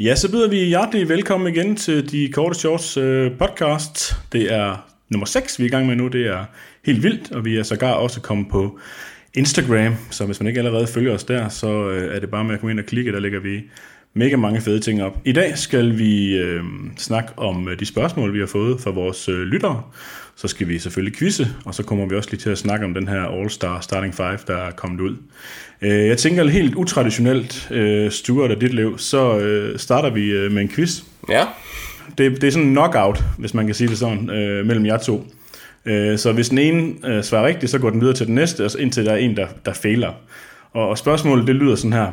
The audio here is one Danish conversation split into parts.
Ja, så byder vi hjertelig velkommen igen til de korte shorts øh, podcast. Det er nummer 6, vi er i gang med nu. Det er helt vildt, og vi er sågar også kommet på Instagram. Så hvis man ikke allerede følger os der, så øh, er det bare med at komme ind og klikke. Der lægger vi mega mange fede ting op. I dag skal vi øh, snakke om øh, de spørgsmål, vi har fået fra vores øh, lyttere. Så skal vi selvfølgelig quizze, og så kommer vi også lige til at snakke om den her All-Star Starting 5, der er kommet ud. Øh, jeg tænker helt utraditionelt, øh, Stuart og liv, så øh, starter vi med en quiz. Ja. Det, det er sådan en knockout, hvis man kan sige det sådan, mellem jer to. Så hvis den ene svarer rigtigt, så går den videre til den næste, og indtil der er en, der, der fejler. Og, spørgsmålet, det lyder sådan her.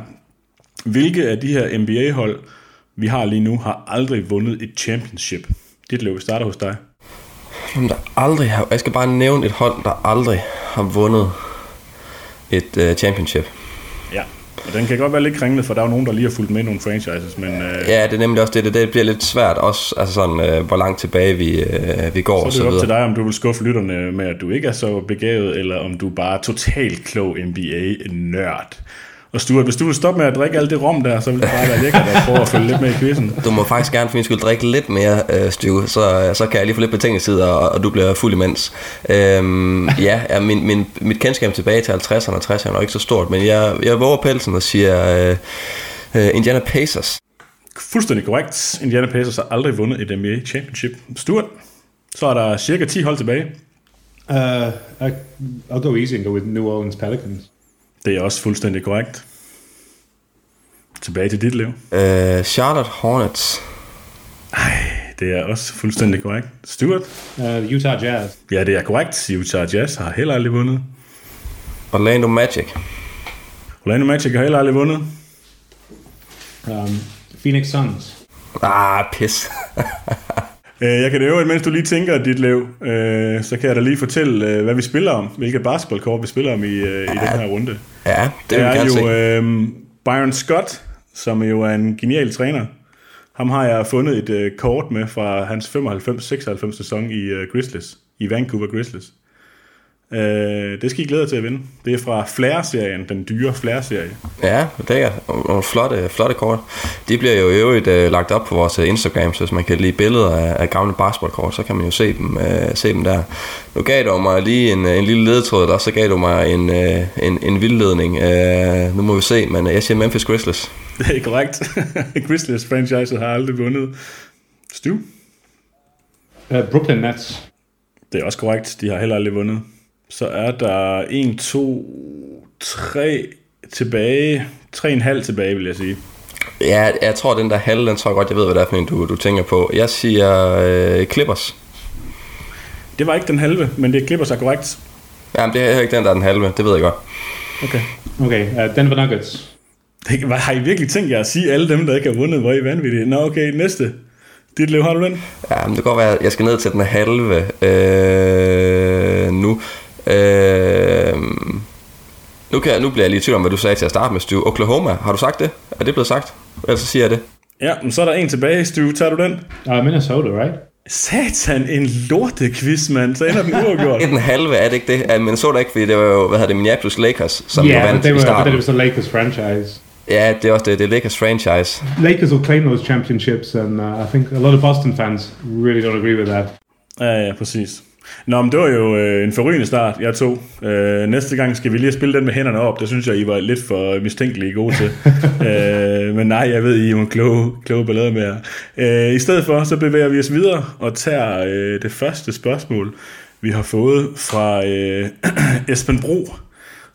Hvilke af de her NBA-hold, vi har lige nu, har aldrig vundet et championship? Dit liv, vi starter hos dig. Som der aldrig har... Jeg skal bare nævne et hold, der aldrig har vundet et uh, championship. Ja, og den kan godt være lidt kringlet, for der er jo nogen, der lige har fulgt med i nogle franchises, men... Uh, ja, det er nemlig også det. Det, bliver lidt svært også, altså sådan, uh, hvor langt tilbage vi, uh, vi går så og så så det er op videre. til dig, om du vil skuffe lytterne med, at du ikke er så begavet, eller om du bare er totalt klog NBA-nørd. Og Stuart, hvis du vil stoppe med at drikke alt det rom der, så vil det bare være lækkert at prøve at følge lidt med i quizzen. Du må faktisk gerne for min skyld drikke lidt mere, øh, Stu, så, så kan jeg lige få lidt betænkningstid, og, og du bliver fuld imens. Øhm, ja, ja min, min, mit kendskab tilbage til 50'erne og 60'erne er nok ikke så stort, men jeg, jeg våger pelsen og siger øh, øh, Indiana Pacers. Fuldstændig korrekt. Indiana Pacers har aldrig vundet et NBA Championship. Stuart, så er der cirka 10 hold tilbage. Uh, I, I'll go easy and go with New Orleans Pelicans. Det er også fuldstændig korrekt. Tilbage til dit liv. Øh, Charlotte Hornets. Det er også fuldstændig korrekt. Stuart? Uh, Utah Jazz. Ja, det er korrekt. Utah Jazz har heller aldrig vundet. Orlando Magic. Orlando Magic har heller aldrig vundet. Um, Phoenix Suns. Ah, pis. Øh, Jeg kan det øvrigt, mens du lige tænker dit liv, øh, så kan jeg da lige fortælle, øh, hvad vi spiller om. Hvilke basketballkort vi spiller om i, øh, i den her runde. ja, det er jo se. øh, Byron Scott, som jo er en genial træner. Ham har jeg fundet et øh, kort med fra hans 95-96 sæson i øh, Grizzlies, i Vancouver Grizzlies. Øh, det skal I glæde jer til at vinde. Det er fra Flair-serien, den dyre Flair-serie. Ja, det er nogle flotte, flotte kort. De bliver jo i øvrigt uh, lagt op på vores øh, Instagram, så hvis man kan lide billeder af, af gamle basketballkort, så kan man jo se dem, uh, se dem der. Nu gav du mig lige en, en lille ledetråd, der så gav du mig en, uh, en, en vildledning. Uh, nu må vi se, men jeg siger Memphis Grizzlies. Det er korrekt. Grizzlies franchise har aldrig vundet. Stu? Uh, Brooklyn Nets. Det er også korrekt. De har heller aldrig vundet. Så er der 1, 2, 3 tilbage. 3,5 tilbage, vil jeg sige. Ja, jeg tror, den der halve, den tror jeg godt, jeg ved, hvad det er for en, du, du tænker på. Jeg siger uh, Clippers. Det var ikke den halve, men det klipper sig korrekt. Jamen, det er ikke den, der er den halve, det ved jeg godt. Okay. Okay, uh, Denver Nuggets. Det, hvad, har I virkelig tænkt jer at sige alle dem, der ikke har vundet? Hvor er I vanvittige? Nå, okay, næste. Dit liv, har du den? Ja, men det kan godt være, at jeg skal ned til den halve øh, nu. Øh, nu, kan jeg, nu bliver jeg lige i tvivl om, hvad du sagde til at starte med, Stu. Oklahoma, har du sagt det? Er det blevet sagt? Ellers så siger jeg det. Ja, men så er der en tilbage, Stu. Tager du den? Uh, Minnesota, right? Satan, en lortequiz, mand. Så ender den uafgjort. Den halve, er det ikke det? Men så det ikke, fordi det var jo, hvad hedder det, Minneapolis Lakers, som yeah, vandt i starten. it was the Lakers franchise. Ja, det er også det, det er Lakers franchise. Lakers will claim those championships, and uh, I think a lot of Boston fans really don't agree with that. Ja, ja, præcis. Nå, men det var jo øh, en forrygende start, jeg tog. Øh, næste gang skal vi lige spille den med hænderne op. Det synes jeg, I var lidt for mistænkelige gode til. øh, men nej, jeg ved, I er en kloge, kloge ballade med jer. Øh, I stedet for, så bevæger vi os videre og tager øh, det første spørgsmål, vi har fået fra øh, Esben Bro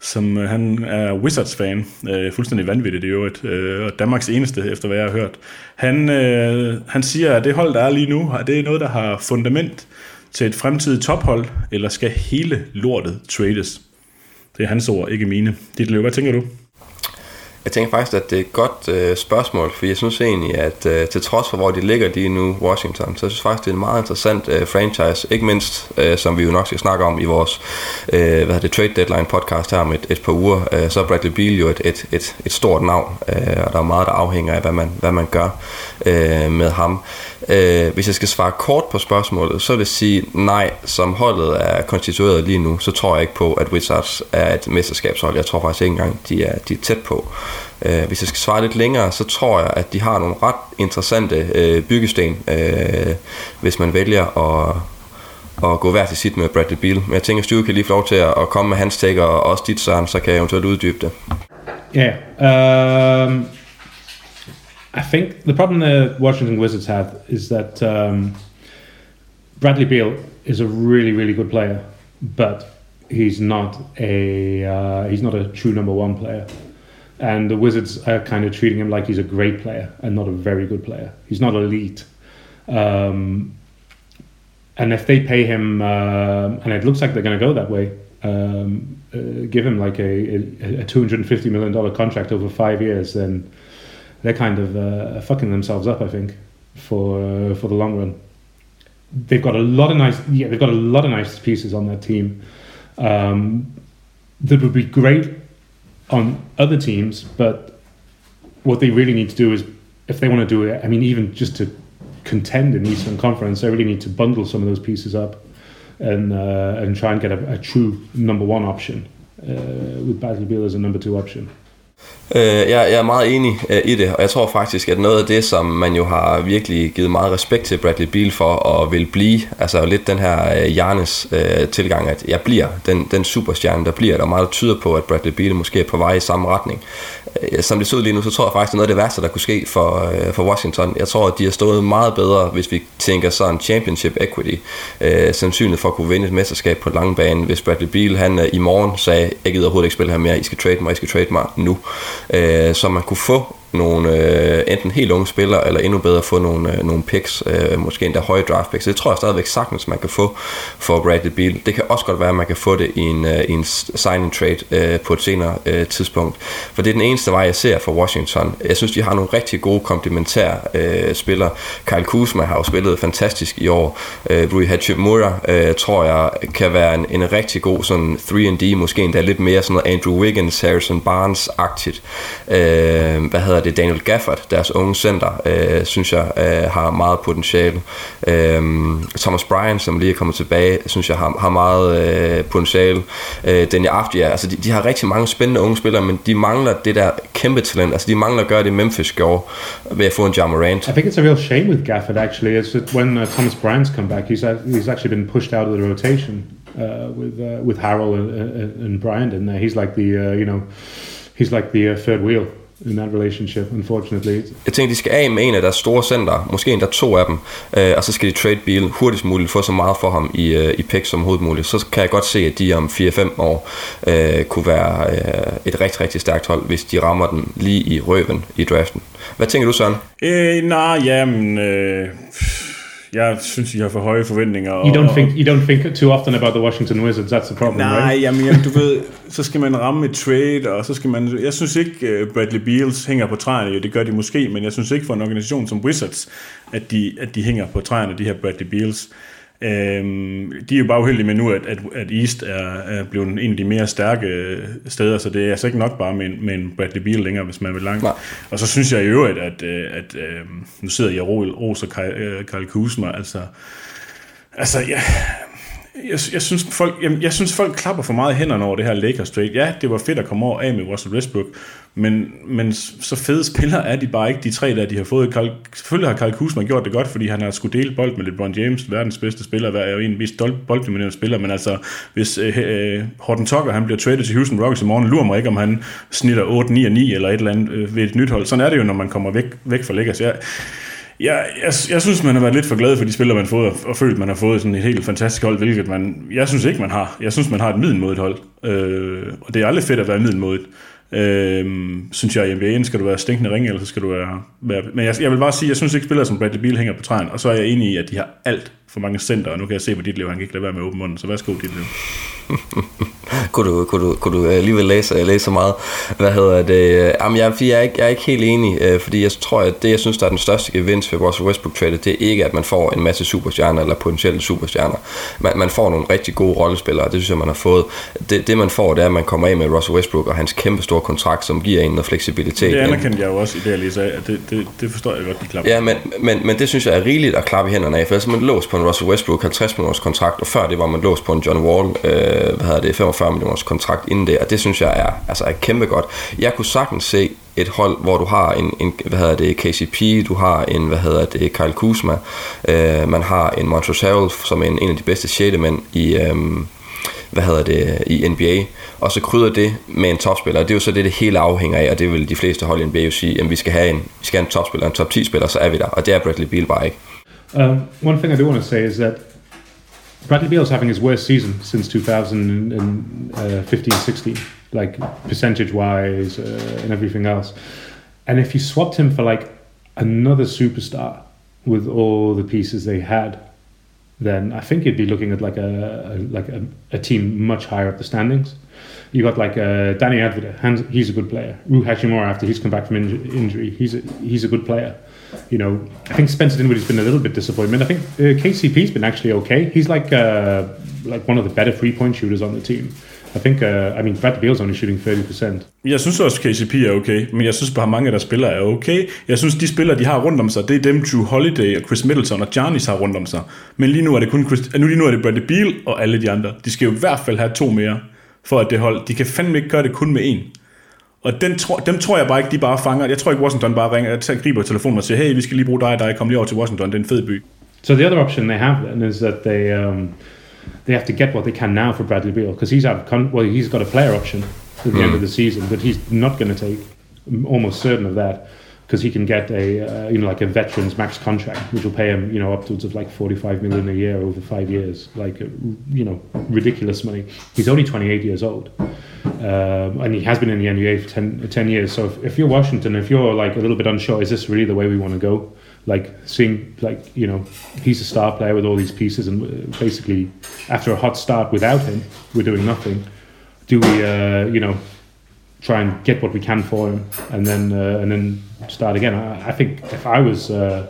som øh, han er Wizards-fan, øh, fuldstændig vanvittigt i øvrigt, øh, og Danmarks eneste, efter hvad jeg har hørt. Han, øh, han siger, at det hold, der er lige nu, det er noget, der har fundament til et fremtidigt tophold, eller skal hele lortet trades? Det er hans ord, ikke mine. Dit hvad tænker du? Jeg tænker faktisk, at det er et godt øh, spørgsmål, for jeg synes egentlig, at øh, til trods for, hvor de ligger lige nu, Washington, så jeg synes faktisk, det er en meget interessant øh, franchise, ikke mindst, øh, som vi jo nok skal snakke om i vores øh, hvad hedder det, Trade Deadline podcast her om et, et par uger, øh, så er Bradley Beal jo et, et, et, et stort navn, øh, og der er meget, der afhænger af, hvad man, hvad man gør øh, med ham. Øh, hvis jeg skal svare kort på spørgsmålet, så vil jeg sige nej, som holdet er konstitueret lige nu, så tror jeg ikke på, at Wizards er et mesterskabshold. Jeg tror faktisk ikke engang, de er, de er tæt på. Øh, Øh, hvis jeg skal svare lidt længere, så tror jeg, at de har nogle ret interessante øh, byggesten, øh, hvis man vælger at, at gå hver til sit med Bradley Beal. Men jeg tænker, at Stu kan lige få lov til at, at komme med hans take, og også dit, Søren, så kan jeg eventuelt uddybe det. Yeah. Um, I think the problem the Washington Wizards have is that um, Bradley Beal is a really, really good player, but he's not a uh, he's not a true number one player. And the Wizards are kind of treating him like he's a great player and not a very good player. He's not elite. Um, and if they pay him, uh, and it looks like they're going to go that way, um, uh, give him like a, a, a $250 million contract over five years, then they're kind of uh, fucking themselves up, I think, for uh, for the long run. They've got a lot of nice, yeah, they've got a lot of nice pieces on that team um, that would be great on other teams, but what they really need to do is, if they want to do it, I mean, even just to contend in Eastern Conference, they really need to bundle some of those pieces up and uh, and try and get a, a true number one option uh, with Bradley Beal as a number two option. Øh, jeg, jeg er meget enig øh, i det, og jeg tror faktisk, at noget af det, som man jo har virkelig givet meget respekt til Bradley Beal for og vil blive, altså lidt den her øh, Jarnes øh, tilgang, at jeg bliver den, den superstjerne, der bliver, der meget tyder på, at Bradley Beal måske er på vej i samme retning. Øh, som det ser ud lige nu, så tror jeg faktisk, at noget af det værste, der kunne ske for, øh, for Washington. Jeg tror, at de har stået meget bedre, hvis vi tænker sådan championship equity, øh, sandsynligt for at kunne vinde et mesterskab på lange bane, hvis Bradley Beal han øh, i morgen sagde, jeg gider overhovedet ikke spille her mere, I skal trade mig, I skal trade mig nu øh, så man kunne få nogle øh, enten helt unge spillere, eller endnu bedre få nogle, øh, nogle picks, øh, måske endda høje draft picks. Det tror jeg stadigvæk sagtens, man kan få for Bradley Beal. Det kan også godt være, at man kan få det i en, øh, i en signing trade øh, på et senere øh, tidspunkt. For det er den eneste vej, jeg ser for Washington. Jeg synes, de har nogle rigtig gode komplementære øh, spillere. Kyle Kuzma har jo spillet fantastisk i år. Øh, Rui Hachimura øh, tror jeg kan være en, en rigtig god sådan 3D, måske endda lidt mere sådan noget Andrew Wiggins, Harrison Barnes-agtigt. Øh, hvad hedder det, Daniel Gafford, deres unge center, øh, synes jeg øh, har meget potentiale. Øh, Thomas Bryan, som lige er kommet tilbage, synes jeg har, har meget øh, potentiale. Øh, Daniel Afdia, altså de, de har rigtig mange spændende unge spillere, men de mangler det der kæmpe talent. Altså de mangler at gøre det, Memphis gjorde ved at få en Jamal Morant. I think it's a real shame with Gafford actually. It's that when uh, Thomas Bryant's come back, he's uh, he's actually been pushed out of the rotation uh, with uh, with Harrell and, uh, and Bryant in there. He's like the uh, you know he's like the uh, third wheel in that relationship, unfortunately. Jeg tænker, de skal af med en af deres store center, måske endda to af dem, øh, og så skal de trade Beal hurtigst muligt, få så meget for ham i, øh, i pick som overhovedet muligt. Så kan jeg godt se, at de om 4-5 år øh, kunne være øh, et rigtig, rigtig stærkt hold, hvis de rammer den lige i røven i draften. Hvad tænker du, Søren? Øh, nej, jamen... Øh jeg synes, I har for høje forventninger. You don't, think, you don't think too often about the Washington Wizards, that's the problem, Nej, right? jamen, jamen, du ved, så skal man ramme et trade, og så skal man... Jeg synes ikke, uh, Bradley Beals hænger på træerne. Det gør de måske, men jeg synes ikke for en organisation som Wizards, at de, at de hænger på træerne, de her Bradley Beals. Øhm, de er jo bare uheldige med nu, at, at, at East er, er blevet en af de mere stærke steder, så det er altså ikke nok bare med en, med en Bradley Beal længere, hvis man vil langt. Nej. Og så synes jeg i øvrigt, at, at, at øh, nu sidder jeg og roser Kyle Kuzma, altså, altså ja, jeg, jeg, synes, folk, jeg, jeg synes, folk klapper for meget hænderne over det her Lakers trade. Ja, det var fedt at komme over af med Russell Westbrook, men, men så fede spillere er de bare ikke, de tre der, de har fået. Carl, selvfølgelig har Karl Kuzma gjort det godt, fordi han har skulle dele bold med LeBron James, verdens bedste spiller, er jo en af de mest bolddominerende spiller, men altså, hvis øh, øh, Horton Tucker, han bliver traded til Houston Rockets i morgen, lurer mig ikke, om han snitter 8, 9 og 9 eller et eller andet øh, ved et nyt hold. Sådan er det jo, når man kommer væk, væk fra Lakers. Jeg, Ja, jeg, jeg synes, man har været lidt for glad for de spillere, man har fået, og følt, man har fået sådan et helt fantastisk hold, hvilket man, jeg synes ikke, man har. Jeg synes, man har et middelmodigt hold, øh, og det er aldrig fedt at være middelmodigt. Øh, synes jeg, i NBA'en skal du være stinkende ringe, eller så skal du være... være men jeg, jeg vil bare sige, jeg synes ikke, spillere som Bradley Beal hænger på træen, og så er jeg enig i, at de har alt for mange center, og nu kan jeg se på dit liv, han kan ikke lade være med åbne munden, så værsgo dit liv. kunne, du, kunne, du, kunne du alligevel læse, læse så meget? Hvad hedder det? Jamen, jeg, jeg, er ikke, jeg er ikke helt enig, øh, fordi jeg tror, at det, jeg synes, der er den største gevinst ved vores Westbrook trade, det er ikke, at man får en masse superstjerner eller potentielle superstjerner. Man, man får nogle rigtig gode rollespillere, og det synes jeg, man har fået. Det, det man får, det er, at man kommer af med Russell Westbrook og hans kæmpe store kontrakt, som giver en noget fleksibilitet. Det anerkendte jeg jo også i det, jeg lige sagde, det, det, det forstår jeg godt, de klapper. Ja, men, men, men det synes jeg er rigeligt at klappe i hænderne af, for ellers er man låst på en Russell Westbrook 50 millioners kontrakt, og før det var man låst på en John Wall, øh, hvad hedder det, 45 millioners kontrakt inden det, og det synes jeg er, altså er kæmpe godt. Jeg kunne sagtens se et hold, hvor du har en, en hvad hedder det, KCP, du har en, hvad hedder det, Kyle Kuzma, øh, man har en Montrezl som en, en af de bedste 6. mænd i, øh, hvad hedder det, i NBA, og så krydder det med en topspiller, det er jo så det, det hele afhænger af, og det vil de fleste hold i NBA jo sige, at vi skal have en, vi skal have en topspiller, en top 10 spiller, så er vi der, og det er Bradley Beal bare ikke. Um, one thing I do want to say is that Bradley Beal's having his worst season since 2015-16, like percentage-wise uh, and everything else. And if you swapped him for like another superstar with all the pieces they had, then I think you'd be looking at like a, a like a, a, team much higher up the standings. You got like uh, Danny Advida, he's a good player. Ru Hashimura, after he's come back from inj- injury, he's a, he's a good player. You know, I think Spencer Dinwiddie's been a little bit disappointment. I think uh, KCP's been actually okay. He's like uh, like one of the better three point shooters on the team. I think, uh, I mean, Brad Beal's only shooting 30%. Jeg synes også, KCP er okay, men jeg synes bare, mange af der spillere er okay. Jeg synes, de spillere, de har rundt om sig, det er dem, Drew Holiday og Chris Middleton og Giannis har rundt om sig. Men lige nu er det kun Chris, nu, lige nu er det Bradley Beal og alle de andre. De skal jo i hvert fald have to mere, for at det hold, de kan fandme ikke gøre det kun med en. Og den tro, dem tror jeg bare ikke, de bare fanger. Jeg tror ikke, Washington bare ringer, tager, griber telefonen og siger, hey, vi skal lige bruge dig og dig, kom lige over til Washington, det er en fed by. So the other option they have then is that they um, they have to get what they can now for Bradley Beal because he's out con- well he's got a player option at the mm. end of the season, but he's not going to take. I'm almost certain of that because he can get a uh, you know like a veterans max contract, which will pay him you know upwards of like 45 million a year over five years, like uh, you know ridiculous money. He's only 28 years old, um, and he has been in the NBA for 10, 10 years. So if, if, you're Washington, if you're like a little bit unsure, is this really the way we want to go? Like seeing like you know he's a star player with all these pieces, and uh, basically after a hot start without him, we're doing nothing. Do we uh, you know try and get what we can for him, and then uh, and then start again. I, I think if I was uh,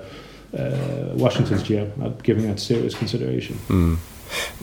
uh, Washington's GM, I'd giving that serious consideration. Mm.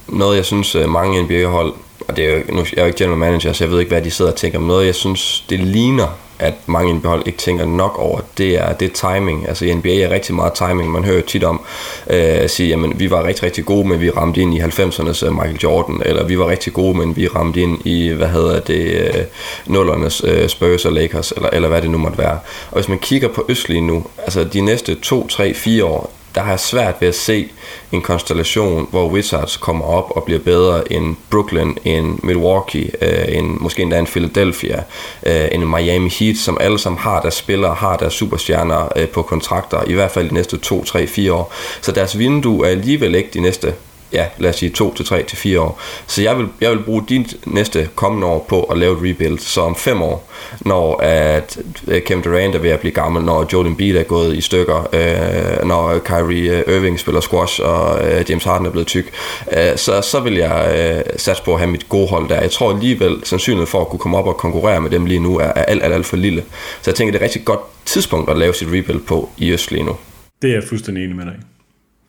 Noget, jeg synes, øh, mange NBA-hold, og det er jo, nu, jeg er jo ikke general manager, så jeg ved ikke, hvad de sidder og tænker, men noget, jeg synes, det ligner at mange NBA-hold ikke tænker nok over, det er, det er timing. Altså i NBA er rigtig meget timing. Man hører tit om øh, at sige, jamen vi var rigtig, rigtig gode, men vi ramte ind i 90'ernes øh, Michael Jordan, eller vi var rigtig gode, men vi ramte ind i, hvad hedder det, øh, nullernes øh, Spurs og Lakers, eller, eller hvad det nu måtte være. Og hvis man kigger på Østlig nu, altså de næste 2, 3, 4 år, der har jeg svært ved at se en konstellation, hvor Wizards kommer op og bliver bedre end Brooklyn, end Milwaukee, øh, end måske endda en Philadelphia, øh, end Miami Heat, som alle sammen har deres spillere, har deres superstjerner øh, på kontrakter, i hvert fald de næste 2, 3, 4 år. Så deres vindue er alligevel ikke de næste ja, lad os sige 2 til 3 til 4 år. Så jeg vil, jeg vil bruge de næste kommende år på at lave et rebuild. Så om 5 år, når at øh, Kevin Durant er ved at blive gammel, når Joel Embiid er gået i stykker, øh, når Kyrie øh, Irving spiller squash, og øh, James Harden er blevet tyk, øh, så, så vil jeg øh, satse på at have mit gode hold der. Jeg tror alligevel, sandsynligheden for at kunne komme op og konkurrere med dem lige nu, er, er alt, alt, alt for lille. Så jeg tænker, det er et rigtig godt tidspunkt at lave sit rebuild på i Øst lige nu. Det er jeg fuldstændig enig med dig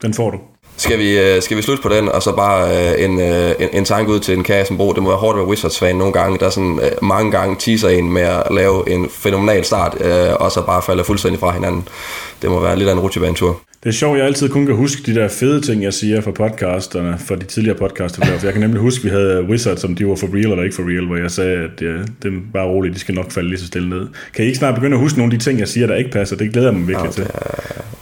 Den får du. Skal vi, øh, skal vi slutte på den, og så bare øh, en, øh, en, en tanke ud til en Bro. Det må være hårdt at være Wizards-fan nogle gange, der sådan øh, mange gange teaser en med at lave en fænomenal start, øh, og så bare falder fuldstændig fra hinanden. Det må være lidt af en rutsjebanetur. Det er sjovt, jeg altid kun kan huske de der fede ting, jeg siger fra podcasterne, fra de tidligere podcaster. For jeg kan nemlig huske, at vi havde Wizards, som de var for real eller ikke for real, hvor jeg sagde, at ja, dem bare roligt, de skal nok falde lige så stille ned. Kan I ikke snart begynde at huske nogle af de ting, jeg siger, der ikke passer? Det glæder jeg mig virkelig ja, til.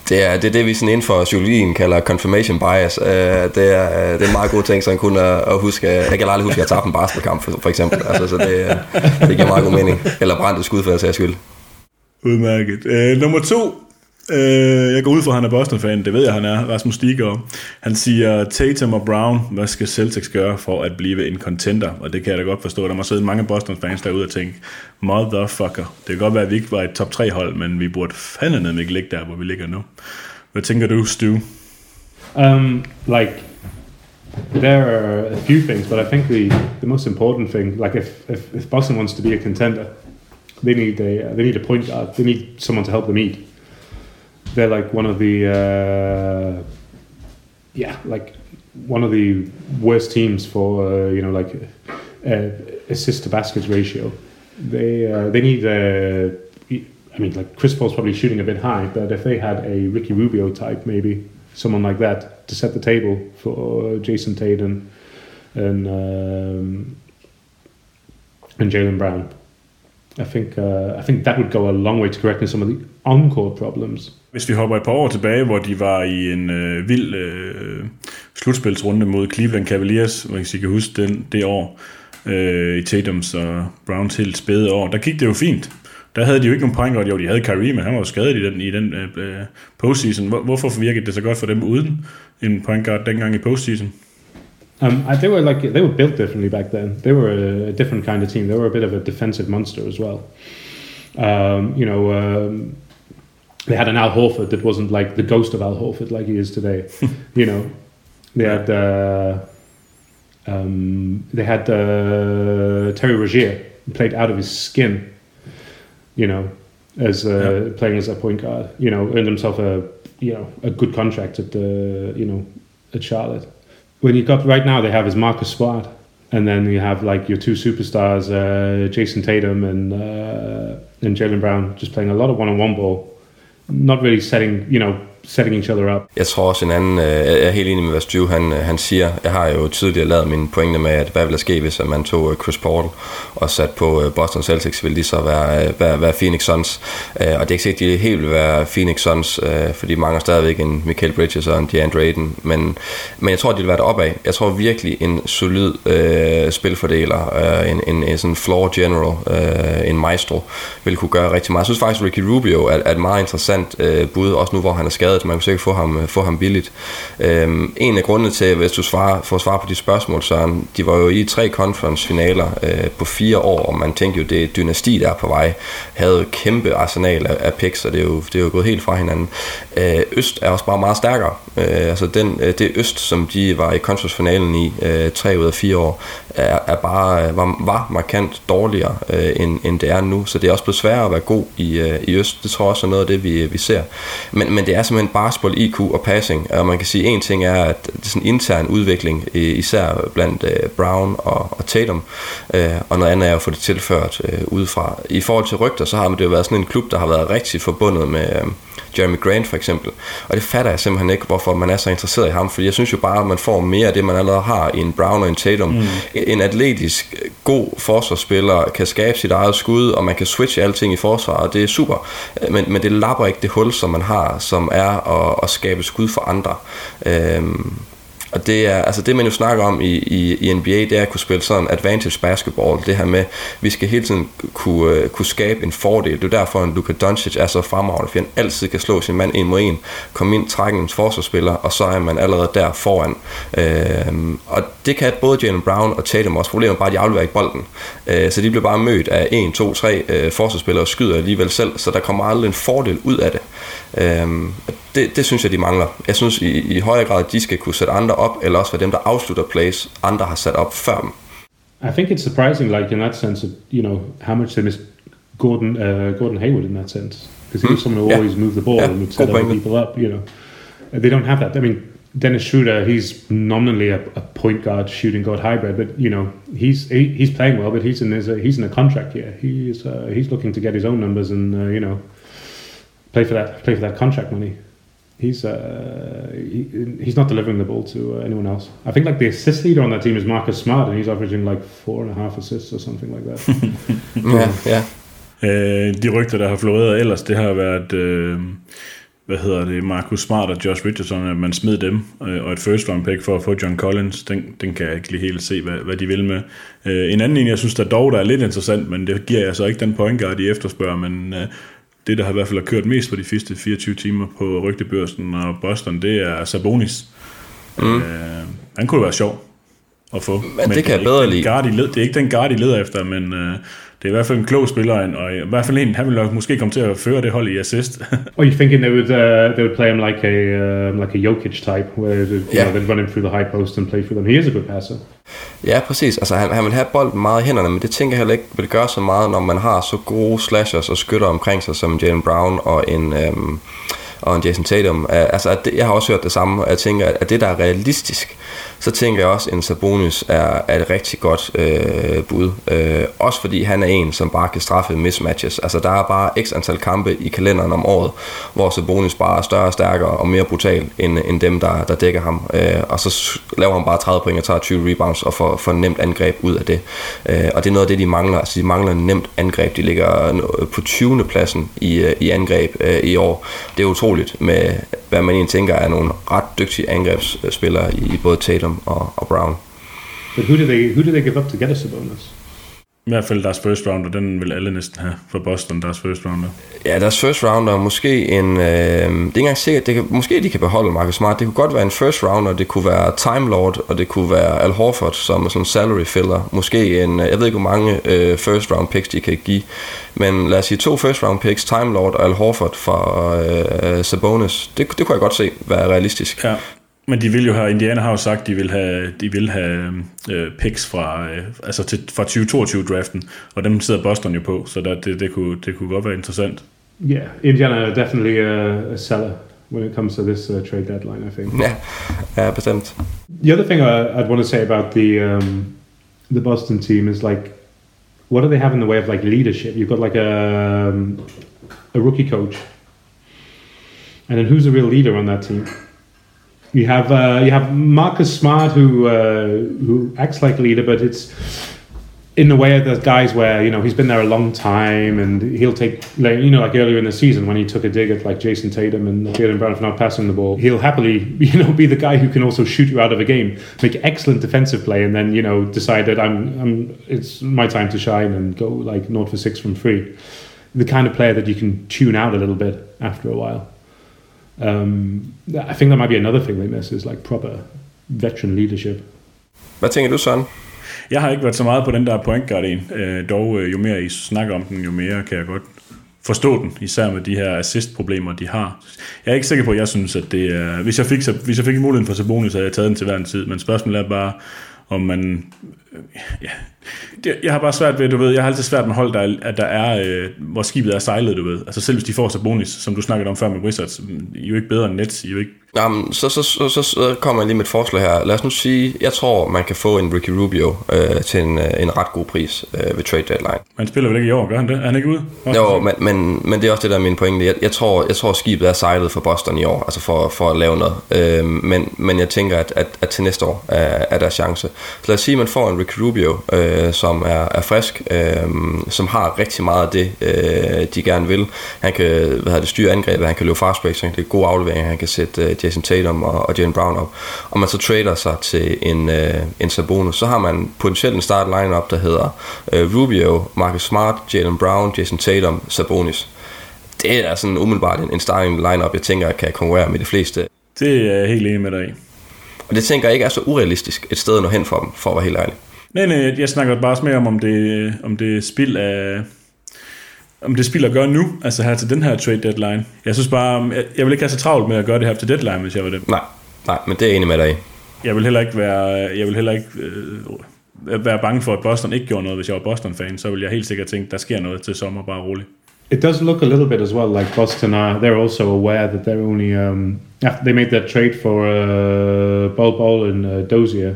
Det er, det er det, vi sådan inden for psykologien kalder confirmation bias. Uh, det, er, det er en meget god ting, sådan kun at, at huske. Jeg kan aldrig huske, at jeg tabte en basketkamp, for, for eksempel. Altså, så det, det giver meget god mening. Eller brændte skud for at sags skyld. Udmærket. Uh, nummer to, Øh, jeg går ud fra, at han er Boston-fan. Det ved jeg, han er. Rasmus Stiger. Han siger, Tatum og Brown, hvad skal Celtics gøre for at blive en contender? Og det kan jeg da godt forstå. Der må sidde mange Boston-fans derude og tænke, motherfucker. Det kan godt være, at vi ikke var et top 3-hold, men vi burde fandme ikke ligge der, hvor vi ligger nu. Hvad tænker du, Stu? Um, like, there are a few things, but I think the, the most important thing, like if, if, if Boston wants to be a contender, they need a, they need a point guard. They need someone to help them eat. They're like one of the uh, yeah like one of the worst teams for uh, you know like uh, assist to baskets ratio. They uh, they need uh, I mean like Chris Paul's probably shooting a bit high, but if they had a Ricky Rubio type maybe someone like that to set the table for Jason Tatum and um, and Jalen Brown. I think uh, I think that would go a long way to correcting some of the on-court problems. Hvis vi hopper et par år tilbage, hvor de var i en øh, vild øh, slutspilsrunde mod Cleveland Cavaliers, hvor jeg kan huske den, det år, øh, i Tatums og Browns helt spæde år, der gik det jo fint. Der havde de jo ikke nogen point Jo, de havde Kyrie, men han var jo skadet i den, i den øh, øh, postseason. Hvor, hvorfor virkede det så godt for dem uden en point guard dengang i postseason? Um, I, they were like they were built differently back then. They were a different kind of team. They were a bit of a defensive monster as well. Um, you know, um, they had an Al Horford that wasn't like the ghost of Al Horford like he is today. you know, they had uh, um, they had uh, Terry Rozier played out of his skin you know, as uh, playing as a point guard. You know, earned himself a you know a good contract at the you know at Charlotte. When you got right now, they have his Marcus Smart, and then you have like your two superstars, uh, Jason Tatum and uh, and Jalen Brown, just playing a lot of one-on-one ball, not really setting you know setting each other up. Jeg tror også en anden, øh, jeg er helt enig med, hvad Stu han, øh, han siger. Jeg har jo tidligere lavet mine pointe med, at hvad ville ske, hvis man tog øh, Chris Paul og sat på øh, Boston Celtics, ville de så være, øh, være, være Phoenix Suns. Og det er ikke sikkert, de helt vil være Phoenix Suns, fordi mange er stadigvæk en Michael Bridges og en DeAndre Ayton. Men, men jeg tror, de vil være deroppe af. Jeg tror virkelig en solid øh, spilfordeler, øh, en, en, en sådan floor general, øh, en maestro, vil kunne gøre rigtig meget. Jeg synes faktisk, Ricky Rubio er, er et meget interessant øh, bud, også nu hvor han er skadet at man kunne sikkert få ham, øh, få ham billigt. Øhm, en af grundene til, hvis du svarer, får svar på de spørgsmål, så de var jo i tre conference-finaler øh, på fire år, og man tænkte jo, det er dynasti, der er på vej. Havde kæmpe arsenal af, af picks, og det er, jo, det er jo gået helt fra hinanden. Øh, Øst er også bare meget stærkere. Øh, altså den, øh, det Øst, som de var i conference-finalen i øh, tre ud af fire år, er, er bare, øh, var, var markant dårligere, øh, end, end det er nu. Så det er også blevet sværere at være god i, øh, i Øst. Det tror jeg også er noget af det, vi, vi ser. Men, men det er simpelthen basketball, IQ og passing. Og man kan sige, en ting er, at det er sådan en intern udvikling, især blandt øh, Brown og, og Tatum. Øh, og noget andet er at få det tilført øh, udefra. I forhold til rygter, så har det jo været sådan en klub, der har været rigtig forbundet med... Øh, Jeremy Grant for eksempel. Og det fatter jeg simpelthen ikke, hvorfor man er så interesseret i ham, fordi jeg synes jo bare, at man får mere af det, man allerede har i en Brown og en Tatum. Mm. En atletisk, god forsvarsspiller kan skabe sit eget skud, og man kan switche alting i forsvaret, og det er super. Men, men det lapper ikke det hul, som man har, som er at, at skabe skud for andre. Øhm, og det er, altså det man jo snakker om i, i, i NBA, det er at kunne spille sådan advantage basketball. Det her med, vi skal hele tiden kunne, øh, kunne skabe en fordel. Det er derfor, at Luka Doncic er så fremragende, fordi han altid kan slå sin mand en mod en, komme ind, trække en forsvarsspiller, og så er man allerede der foran. Øh, og det kan både Jalen Brown og Tatum også. Problemet er bare, at de afleverer ikke bolden. Øh, så de bliver bare mødt af 1, 2, 3 øh, forsvarsspillere og skyder alligevel selv, så der kommer aldrig en fordel ud af det. Øh, det, det synes jeg, de mangler. Jeg synes i, i højere grad, de skal kunne sætte andre op, eller også være dem, der afslutter plays, andre har sat op før dem. I think it's surprising, like in that sense, that, you know, how much they miss Gordon, uh, Gordon Hayward in that sense. Because he mm. someone who yeah. always moved the ball yeah. and would set other people up, you know. They don't have that. I mean, Dennis Schroeder, he's nominally a, a, point guard, shooting guard hybrid, but you know he's he, he's playing well, but he's in his, he's in a contract year. He's uh, he's looking to get his own numbers and uh, you know play for that play for that contract money. He's uh, he, he's not delivering the ball to uh, anyone else. I think like the assist leader on that team is Marcus Smart, and he's averaging like four and a half assists or something like that. ja, ja. Øh, de rygter, der har floreret ellers, det har været, øh, hvad hedder det, Marcus Smart og Josh Richardson, at man smed dem, øh, og et first round pick for at få John Collins, den, den kan jeg ikke lige helt se, hvad, hvad de vil med. Øh, en anden en, jeg synes, der dog der er lidt interessant, men det giver jeg så ikke den point guard, de efterspørger, men øh, det, der har i hvert fald har kørt mest på de sidste 24 timer på rygtebørsen og Boston, det er Sabonis. Mm. Øh, han kunne være sjov at få. Men, men det kan jeg bedre lide. Led, det er ikke den guard, de leder efter, men øh, det er i hvert fald en klog spiller, og i hvert fald en, han vil nok måske komme til at føre det hold i assist. Or you thinking they would uh, they would play him like a um, like a Jokic type, where you yeah. know, they'd run him through the high post and play through them. He is a good passer. Ja, præcis. Altså, han, han vil have bolden meget i hænderne, men det tænker jeg heller ikke vil gøre så meget, når man har så gode slashers og skytter omkring sig, som Jalen Brown og en... Øhm, og en Jason Tatum. Altså, at det, jeg har også hørt det samme, og jeg tænker, at det, der er realistisk, så tænker jeg også, at en Sabonis er, er et rigtig godt øh, bud. Øh, også fordi han er en, som bare kan straffe mismatches. Altså der er bare x antal kampe i kalenderen om året, hvor Sabonis bare er større, stærkere og mere brutal end, end dem, der, der dækker ham. Øh, og så laver han bare 30 point og tager 20 rebounds og får, får nemt angreb ud af det. Øh, og det er noget af det, de mangler. Altså de mangler nemt angreb. De ligger på 20. pladsen i, øh, i angreb øh, i år. Det er utroligt med, hvad man egentlig tænker er nogle ret dygtige angrebsspillere i, i både Tatum og, og Brown. But who did they who did they give up to get a bonus? I hvert fald deres first rounder, den vil alle næsten have for Boston, deres first rounder. Ja, deres first rounder, måske en, øh, det er ikke engang sikkert, det kan, måske de kan beholde Marcus Smart, det kunne godt være en first rounder, det kunne være Time Lord, og det kunne være Al Horford som sådan salary filler, måske en, øh, jeg ved ikke hvor mange øh, first round picks de kan give, men lad os sige to first round picks, Time Lord og Al Horford for øh, Sabonis, det, det kunne jeg godt se være realistisk. Ja. Men de vil jo have, Indiana har jo sagt, de vil have, de vil have øh, picks fra, øh, altså til, fra 2022-draften, og dem sidder Boston jo på, så der, det, det, kunne, det kunne godt være interessant. Yeah, Indiana er definitely a, a seller when it comes to this uh, trade deadline, I think. Ja, ja bestemt. The other thing I, I'd want to say about the um, the Boston team is like, what do they have in the way of like leadership? You've got like a um, a rookie coach, and then who's the real leader on that team? You have uh, you have Marcus Smart who uh, who acts like a leader, but it's in the way of the guys where you know he's been there a long time and he'll take like you know like earlier in the season when he took a dig at like Jason Tatum and Jalen Brown for not passing the ball, he'll happily you know be the guy who can also shoot you out of a game, make excellent defensive play, and then you know decide that I'm, I'm it's my time to shine and go like naught for six from three. The kind of player that you can tune out a little bit after a while. Um, I think that might be another thing they miss is like proper veteran leadership. Hvad tænker du, Søren? Jeg har ikke været så meget på den der point guard en. Øh, dog, øh, jo mere I snakker om den, jo mere kan jeg godt forstå den, især med de her assist-problemer, de har. Jeg er ikke sikker på, at jeg synes, at det er... Hvis jeg fik, hvis jeg fik muligheden for Sabonis, så havde jeg taget den til hver en tid, men spørgsmålet er bare, om man... Ja, det, jeg har bare svært ved, du ved, jeg har altid svært med hold, der er, at der er, øh, hvor skibet er sejlet, du ved. Altså selv hvis de får Sabonis, som du snakkede om før med Wizards, I er jo ikke bedre end Nets, I er jo ikke Jamen, så, så, så, så, så kommer jeg lige med et forslag her. Lad os nu sige, jeg tror, man kan få en Ricky Rubio øh, til en, øh, en ret god pris øh, ved trade deadline. Man spiller vel ikke i år, gør han det? Er han ikke ude? Også jo, men, men, men det er også det, der er min pointe. Jeg, jeg, tror, jeg tror, skibet er sejlet for Boston i år, altså for, for at lave noget. Øh, men, men jeg tænker, at, at, at til næste år er, er der chance. Så lad os sige, at man får en Ricky Rubio, øh, som er, er frisk, øh, som har rigtig meget af det, øh, de gerne vil. Han kan hvad det, styre angrebet, han kan løbe fast breaks, han kan gode afleveringer, han kan sætte øh, Jason Tatum og, og Jalen Brown op, og man så trader sig til en, øh, en Sabonis, så har man potentielt en start lineup, der hedder øh, Rubio, Marcus Smart, Jalen Brown, Jason Tatum, Sabonis. Det er sådan umiddelbart en, en starting lineup, jeg tænker kan konkurrere med de fleste. Det er jeg helt enig med dig i. Og det tænker jeg ikke er så urealistisk et sted at nå hen for dem, for at være helt ærlig. Nej, nej, jeg snakker bare mere om, om det, om det spil af, om det spil at gøre nu, altså her til den her trade deadline. Jeg synes bare, jeg, jeg vil ikke have så travlt med at gøre det her til deadline, hvis jeg var det. Nej, nej, men det er jeg enig med dig i. Jeg vil heller ikke være, jeg vil heller ikke øh, være bange for, at Boston ikke gjorde noget. Hvis jeg var Boston-fan, så vil jeg helt sikkert tænke, der sker noget til sommer, bare roligt. It does look a little bit as well like Boston are. They're also aware that they're only. Um, yeah, they made that trade for uh, Bol Bol and uh, Dozier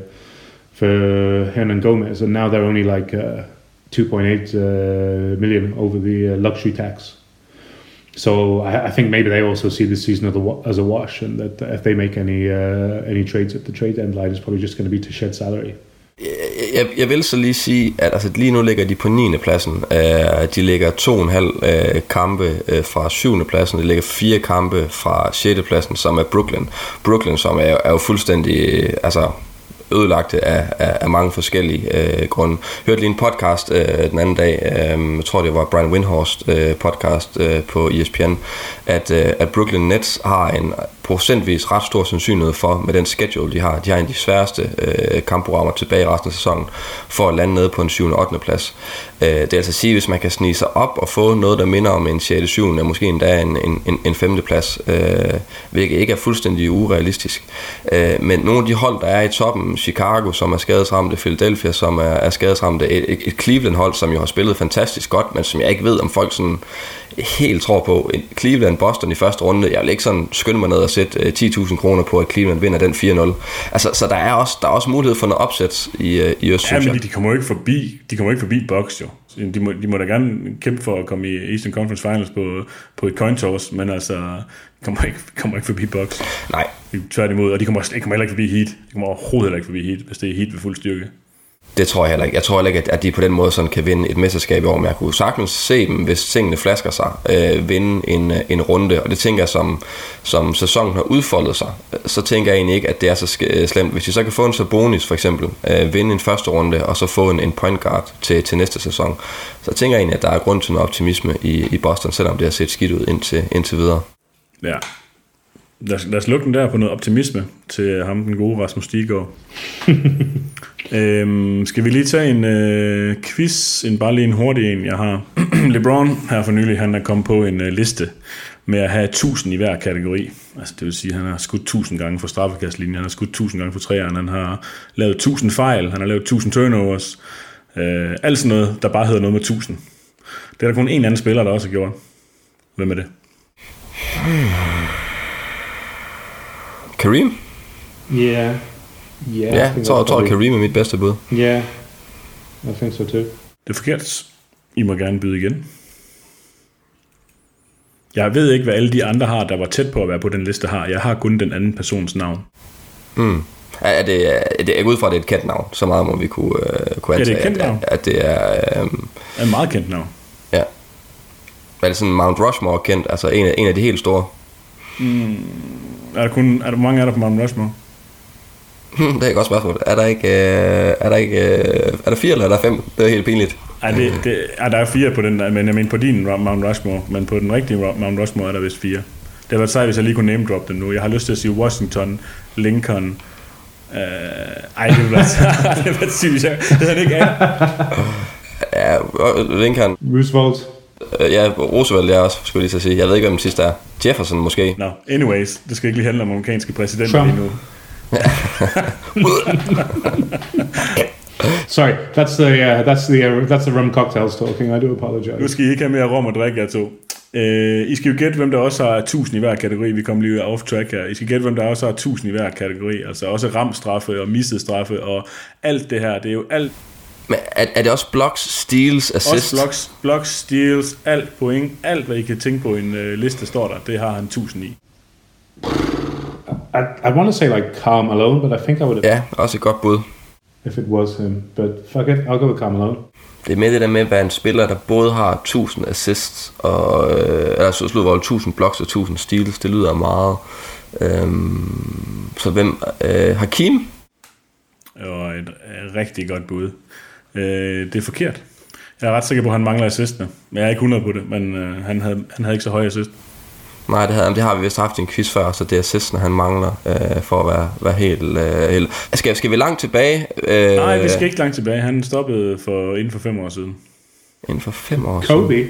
for Hernan Gomez, and now they're only like uh, 2.8 uh, million over the uh, luxury tax. So I, I, think maybe they also see this season as a, as a wash, and that if they make any uh, any trades at the trade deadline, it's probably just going to be to shed salary. Jeg, jeg vil så lige sige, at altså, lige nu ligger de på 9. pladsen. Uh, de ligger 2,5 uh, kampe uh, fra 7. pladsen. De ligger fire kampe fra 6. pladsen, som er Brooklyn. Brooklyn, som er, er jo fuldstændig... Uh, altså, ødelagte af, af, af mange forskellige øh, grunde. Jeg hørte lige en podcast øh, den anden dag, øh, jeg tror det var Brian Windhorst øh, podcast øh, på ESPN, at, øh, at Brooklyn Nets har en procentvis ret stor sandsynlighed for, med den schedule, de har. De har en af de sværeste øh, kampprogrammer tilbage i resten af sæsonen, for at lande nede på en 7. og 8. plads. Øh, det er altså at sige, hvis man kan snige sig op og få noget, der minder om en 6. 7. eller måske endda en, en, en, en 5. plads, øh, hvilket ikke er fuldstændig urealistisk. Øh, men nogle af de hold, der er i toppen, Chicago, som er skadesramte, Philadelphia, som er, er skadesramte, et, et, et Cleveland-hold, som jo har spillet fantastisk godt, men som jeg ikke ved, om folk sådan helt tror på. Cleveland, Boston i første runde, jeg vil ikke sådan skynde mig ned og sætte øh, 10.000 kroner på, at Cleveland vinder den 4-0. Altså, så der er, også, der er også mulighed for noget opsæt i, øh, i Øst, Ja, men de kommer jo ikke forbi, de kommer ikke forbi Bucks jo. De må, de må da gerne kæmpe for at komme i Eastern Conference Finals på, på et coin toss, men altså, de kommer ikke, kommer ikke forbi Bucks. Nej, Tværtimod, og de kommer, de kommer heller ikke forbi Heat. De kommer overhovedet heller ikke forbi Heat, hvis det er Heat ved fuld styrke. Det tror jeg heller ikke. Jeg tror heller ikke, at- at de på den måde sådan kan vinde et mesterskab i år, men jeg kunne sagtens se dem, hvis tingene flasker sig, øh, vinde en, øh, en runde, og det tænker jeg, som, som sæsonen har udfoldet sig, øh, så tænker jeg egentlig ikke, at det er så øh, slemt. Hvis de så kan få en Sabonis for eksempel, øh, vinde en første runde, og så få en, en point guard til, til næste sæson, så tænker jeg egentlig, at der er grund til noget optimisme i, i Boston, selvom det har set skidt ud indtil, indtil videre. Ja. Lad os, lad os lukke den der på noget optimisme til ham, den gode Rasmus Stiggaard. øhm, skal vi lige tage en øh, quiz, en bare lige en hurtig en, jeg har. LeBron her for nylig, han er kommet på en øh, liste med at have 1000 i hver kategori. Altså det vil sige, at han har skudt 1000 gange for straffekastlinjen, han har skudt 1000 gange for træerne, han har lavet 1000 fejl, han har lavet 1000 turnovers. Øh, alt sådan noget, der bare hedder noget med 1000. Det er der kun en anden spiller, der også har gjort. Hvem er det? Kareem? Yeah. Yeah. Ja, jeg tror, jeg tror, Kareem er mit bedste bud. Yeah. I think so too. Det er forkert. I må gerne byde igen. Jeg ved ikke, hvad alle de andre har, der var tæt på at være på den liste har. Jeg har kun den anden persons navn. Mm. Er er det, er det, jeg går ud fra, at det er et kendt navn. Så meget må vi kunne, uh, kunne Ja, det er antage, et kendt at, navn. at, at det er... Um, Er en meget kendt navn. ja. Er det sådan Mount Rushmore kendt? Altså en af, en af de helt store? Er der, kun, er der mange af der på Mount Rushmore? det er et godt spørgsmål. Er der ikke... Uh, er der ikke... Uh, er der fire eller er der fem? Det er helt pinligt. Ej, det, det, er der er fire på den, men jeg mener på din Mount Rushmore, men på den rigtige Mount Rushmore er der vist fire. Det havde været sejt, hvis jeg lige kunne name drop dem nu. Jeg har lyst til at sige Washington, Lincoln, øh, ej, det ville være, det ville være sygt, jeg ikke af. Ja, øh, Lincoln. Roosevelt. Uh, ja, Roosevelt er også, skulle jeg lige så sige. Jeg ved ikke, hvem den sidste er. Jefferson måske. Nå, anyways, det skal ikke lige handle om amerikanske præsidenter Trump. lige nu. Sorry, that's the uh, that's the uh, that's the rum cocktails talking. I do Nu apologize. skal I ikke have mere rom og drikke, jer to. Øh, I skal jo gætte, hvem der også har 1000 i hver kategori. Vi kommer lige off track her. I skal gætte, hvem der også har 1000 i hver kategori. Altså også ramstraffe og misset straffe og alt det her. Det er jo alt. Men er, er det også blocks, steals, assist? Også blocks, blocks, steals, alt point. Alt, hvad I kan tænke på i en øh, liste, står der. Det har han 1000 i. I, I want to say like Carl Malone, but I think I would have Ja, også et godt bud. if it was him. But fuck it, I'll go with Carl Malone. Det er med det der med at være en spiller, der både har 1000 assists, og, øh, eller så slut 1000 blocks og 1000 steals. Det lyder meget. Øhm, så hvem? Øh, Hakim? Og et, et rigtig godt bud. Øh, det er forkert. Jeg er ret sikker på, at han mangler assistene. Men jeg er ikke 100 på det, men øh, han, havde, han havde ikke så høj assist. Nej, det, havde, det har vi vist haft i en quiz før, så det er assisten, han mangler øh, for at være, være helt... Øh, helt. Skal, skal vi langt tilbage? Øh, Nej, vi skal ikke langt tilbage. Han stoppede for, inden for fem år siden. Inden for fem år siden. Kobe.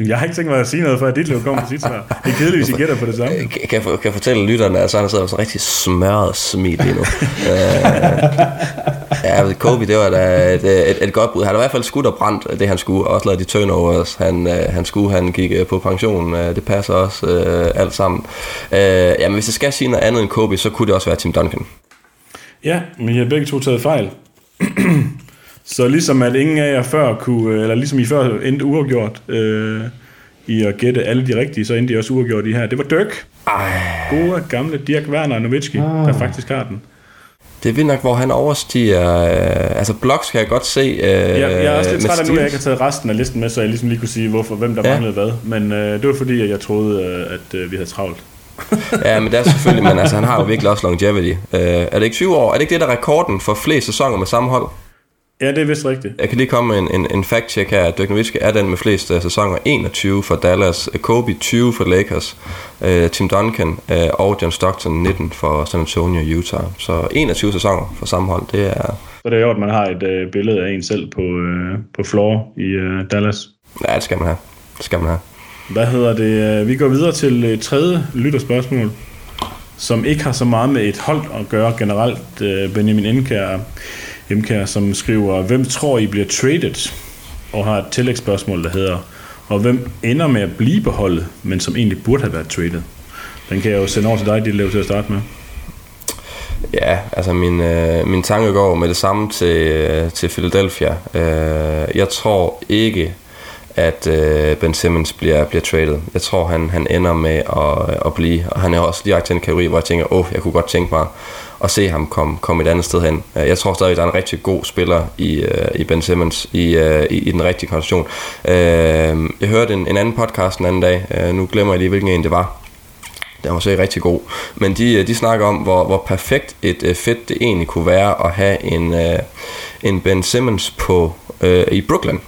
Jeg har ikke tænkt mig at sige noget, før dit løb kommer på sit svar. Det er kedeligt, hvis I gætter på det samme. Kan, kan, jeg, kan jeg fortælle lytterne, at så han sidder med sådan rigtig smørret smil lige nu. øh, ja, Kobe, det var da et, et, et godt bud. Han har i hvert fald skudt og brændt det, han skulle, og også lavet de turnovers. Han, øh, han skulle, han gik øh, på pension. Øh, det passer også øh, alt sammen. Øh, jamen, hvis jeg skal sige noget andet end Kobe, så kunne det også være Tim Duncan. Ja, men I har begge to taget fejl. Så ligesom at ingen af jer før kunne, eller ligesom I før endte uafgjort øh, i at gætte alle de rigtige, så endte I også uafgjort i her. Det var Dirk. Ej, Gode, gamle Dirk Werner Nowitzki, Ah. der faktisk har den. det er nok, hvor han overstiger... Øh, altså, blocks kan jeg godt se. Øh, Jeg, jeg er også lidt træt af nu, at jeg ikke har taget resten af listen med, så jeg ligesom lige kunne sige, hvorfor, hvem der Ja. ja. manglede hvad. Men øh, det var fordi, at jeg troede, øh, at øh, vi havde travlt. Ja, men det er selvfølgelig, men altså, han har jo virkelig også longevity. Øh, er det ikke 20 år? Er det ikke det, der er rekorden for flest sæsoner med samme hold? Ja, det er vist rigtigt. Jeg kan lige komme med en, en, en fact-check her. Dirk Nowitzki er den med flest uh, sæsoner. 21 for Dallas, Kobe 20 for Lakers, uh, Tim Duncan uh, og John Stockton 19 for San Antonio, Utah. Så 21 sæsoner for samme hold, det er... Så det er jo, at man har et øh, billede af en selv på, øh, på floor i øh, Dallas. Ja, det skal man have. Det skal man have. Hvad hedder det? Øh, Vi går videre til tredje lytterspørgsmål, som ikke har så meget med et hold at gøre generelt. Øh, Benjamin Indkær, Hemkær, som skriver, hvem tror I bliver traded? Og har et tillægsspørgsmål, der hedder, og hvem ender med at blive beholdet, men som egentlig burde have været traded? Den kan jeg jo sende over til dig, dit til at starte med. Ja, altså min, øh, min tanke går med det samme til, øh, til Philadelphia. Øh, jeg tror ikke, at øh, Ben Simmons bliver, bliver traded. Jeg tror, han, han ender med at, øh, at blive, og han er også lige til en kategori, hvor jeg tænker, åh, oh, jeg kunne godt tænke mig at se ham komme, komme et andet sted hen. Øh, jeg tror stadig, der er en rigtig god spiller i, øh, i Ben Simmons i, øh, i, i den rigtige konstruktion. Jeg hørte en, en anden podcast en anden dag, nu glemmer jeg lige, hvilken en det var, den var så rigtig god. Men de, øh, de snakker om, hvor, hvor perfekt et øh, fedt det egentlig kunne være at have en, øh, en Ben Simmons på øh, i Brooklyn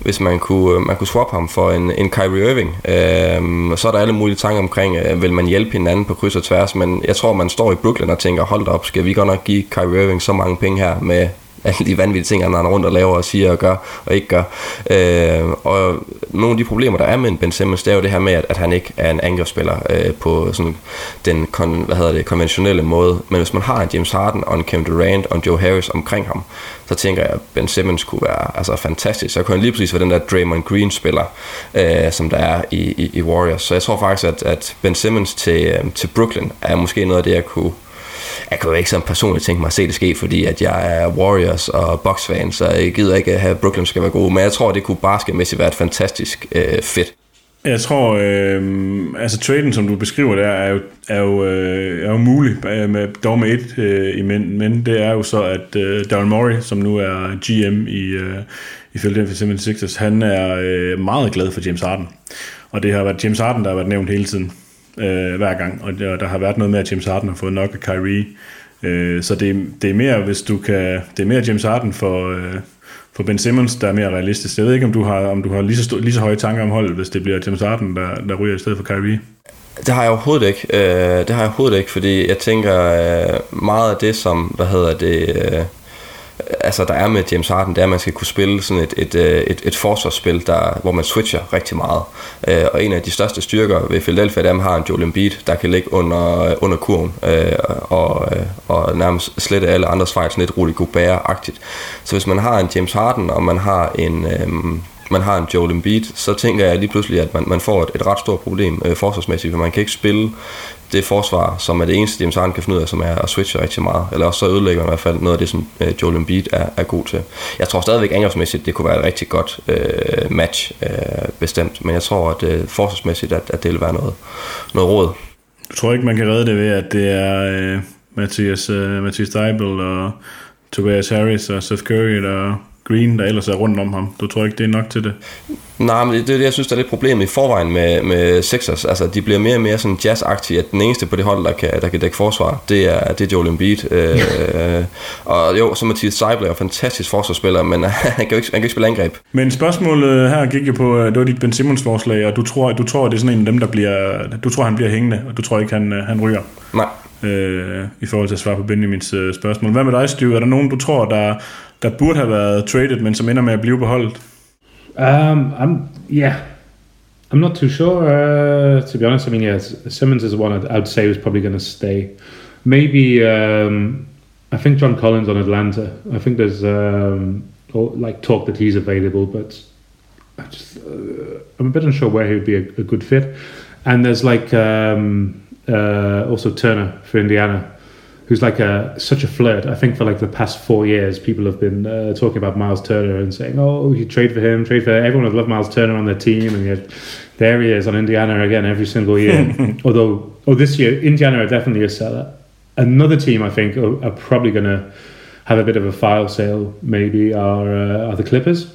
hvis man kunne, øh, man kunne swap ham for en, en Kyrie Irving. Uh, så er der alle mulige tanker omkring, øh, vil man hjælpe hinanden på kryds og tværs, men jeg tror, man står i Brooklyn og tænker, hold da op, skal vi godt nok give Kyrie Irving så mange penge her med alle de vanvittige ting, han rundt og laver og siger og gør og ikke gør. Øh, og nogle af de problemer, der er med en Ben Simmons, det er jo det her med, at, at han ikke er en angrebsspiller øh, på sådan den kon, hvad hedder det, konventionelle måde. Men hvis man har en James Harden og en Kevin Durant og en Joe Harris omkring ham, så tænker jeg, at Ben Simmons kunne være altså, fantastisk. Så kunne han lige præcis være den der Draymond Green-spiller, øh, som der er i, i, i Warriors. Så jeg tror faktisk, at, at Ben Simmons til, øh, til Brooklyn er måske noget af det, jeg kunne jeg kan jo ikke sådan personligt tænke mig at se det ske, fordi at jeg er Warriors og Bucks-fan, så jeg gider ikke have, at Brooklyn skal være gode, men jeg tror, det kunne basketmæssigt være et fantastisk øh, fedt. Jeg tror, øh, altså traden, som du beskriver der, er jo, er jo, øh, er jo mulig, øh, med, dog med et øh, i men, men det er jo så, at øh, Daryl Morey, som nu er GM i, øh, i Philadelphia 76ers, han er øh, meget glad for James Harden. Og det har været James Harden, der har været nævnt hele tiden øh, hver gang, og der, der har været noget med, at James Harden har fået nok af Kyrie. Øh, så det, det er mere, hvis du kan, det er mere James Harden for, øh, for Ben Simmons, der er mere realistisk. Jeg ved ikke, om du har, om du har lige, så stor, lige så høje tanker om holdet, hvis det bliver James Harden, der, der ryger i stedet for Kyrie. Det har jeg overhovedet ikke. Øh, det har jeg overhovedet ikke, fordi jeg tænker øh, meget af det, som, hvad hedder det, øh, altså, der er med James Harden, det er, at man skal kunne spille sådan et, et, øh, et, et forsvarsspil, der, hvor man switcher rigtig meget. Øh, og en af de største styrker ved Philadelphia, dem har en Joel Embiid, der kan ligge under, øh, under kurven øh, og, øh, og nærmest slette alle andres fejl, sådan lidt Rudy Gobert-agtigt. Så hvis man har en James Harden, og man har en... Øh, man har en Joel Embiid, så tænker jeg lige pludselig, at man, man får et, et ret stort problem øh, forsvarsmæssigt, for man kan ikke spille det forsvar, som er det eneste, James Harden kan finde ud af, som er at switche rigtig meget. Eller også så ødelægger han i hvert fald noget af det, som øh, Joel Embiid er, er god til. Jeg tror stadigvæk angrebsmæssigt, det kunne være et rigtig godt øh, match, øh, bestemt. Men jeg tror, at øh, forsvarsmæssigt, at, at det vil være noget, noget råd. Du tror ikke, man kan redde det ved, at det er øh, Mathias, øh, Mathias Deibel og Tobias Harris og Seth Curry, der Green, der ellers er rundt om ham. Du tror ikke, det er nok til det? Nej, men det, er det, jeg synes, der er lidt problemet i forvejen med, med Sixers. Altså, de bliver mere og mere sådan jazz at den eneste på det hold, der kan, der kan dække forsvar, det er, det er Joel Embiid. øh, og jo, så Mathias Seibel er en fantastisk forsvarsspiller, men han kan jo ikke, han kan ikke spille angreb. Men spørgsmålet her gik jo på, det var dit Ben Simmons forslag, og du tror, du tror, det er sådan en af dem, der bliver, du tror, han bliver hængende, og du tror ikke, han, han ryger? Nej. Øh, I forhold til at svare på Benjamins øh, spørgsmål. Hvad med dig, Stu? Er der nogen, du tror, der der burde have været traded, men som ender med at blive beholdt? Um, I'm, yeah. I'm not too sure, uh, to be honest. I mean, yeah, Simmons is one I'd, I'd say was probably going to stay. Maybe, um, I think John Collins on Atlanta. I think there's um, like talk that he's available, but I just, uh, I'm a bit unsure where he would be a, a good fit. And there's like um, uh, also Turner for Indiana who's like a such a flirt. I think for like the past four years, people have been uh, talking about Miles Turner and saying, "Oh, you trade for him, trade for." Him. Everyone has love Miles Turner on their team, and yet there he is on Indiana again every single year. Although, oh, this year Indiana are definitely a seller. Another team I think are, are probably going to have a bit of a file sale. Maybe are uh, are the Clippers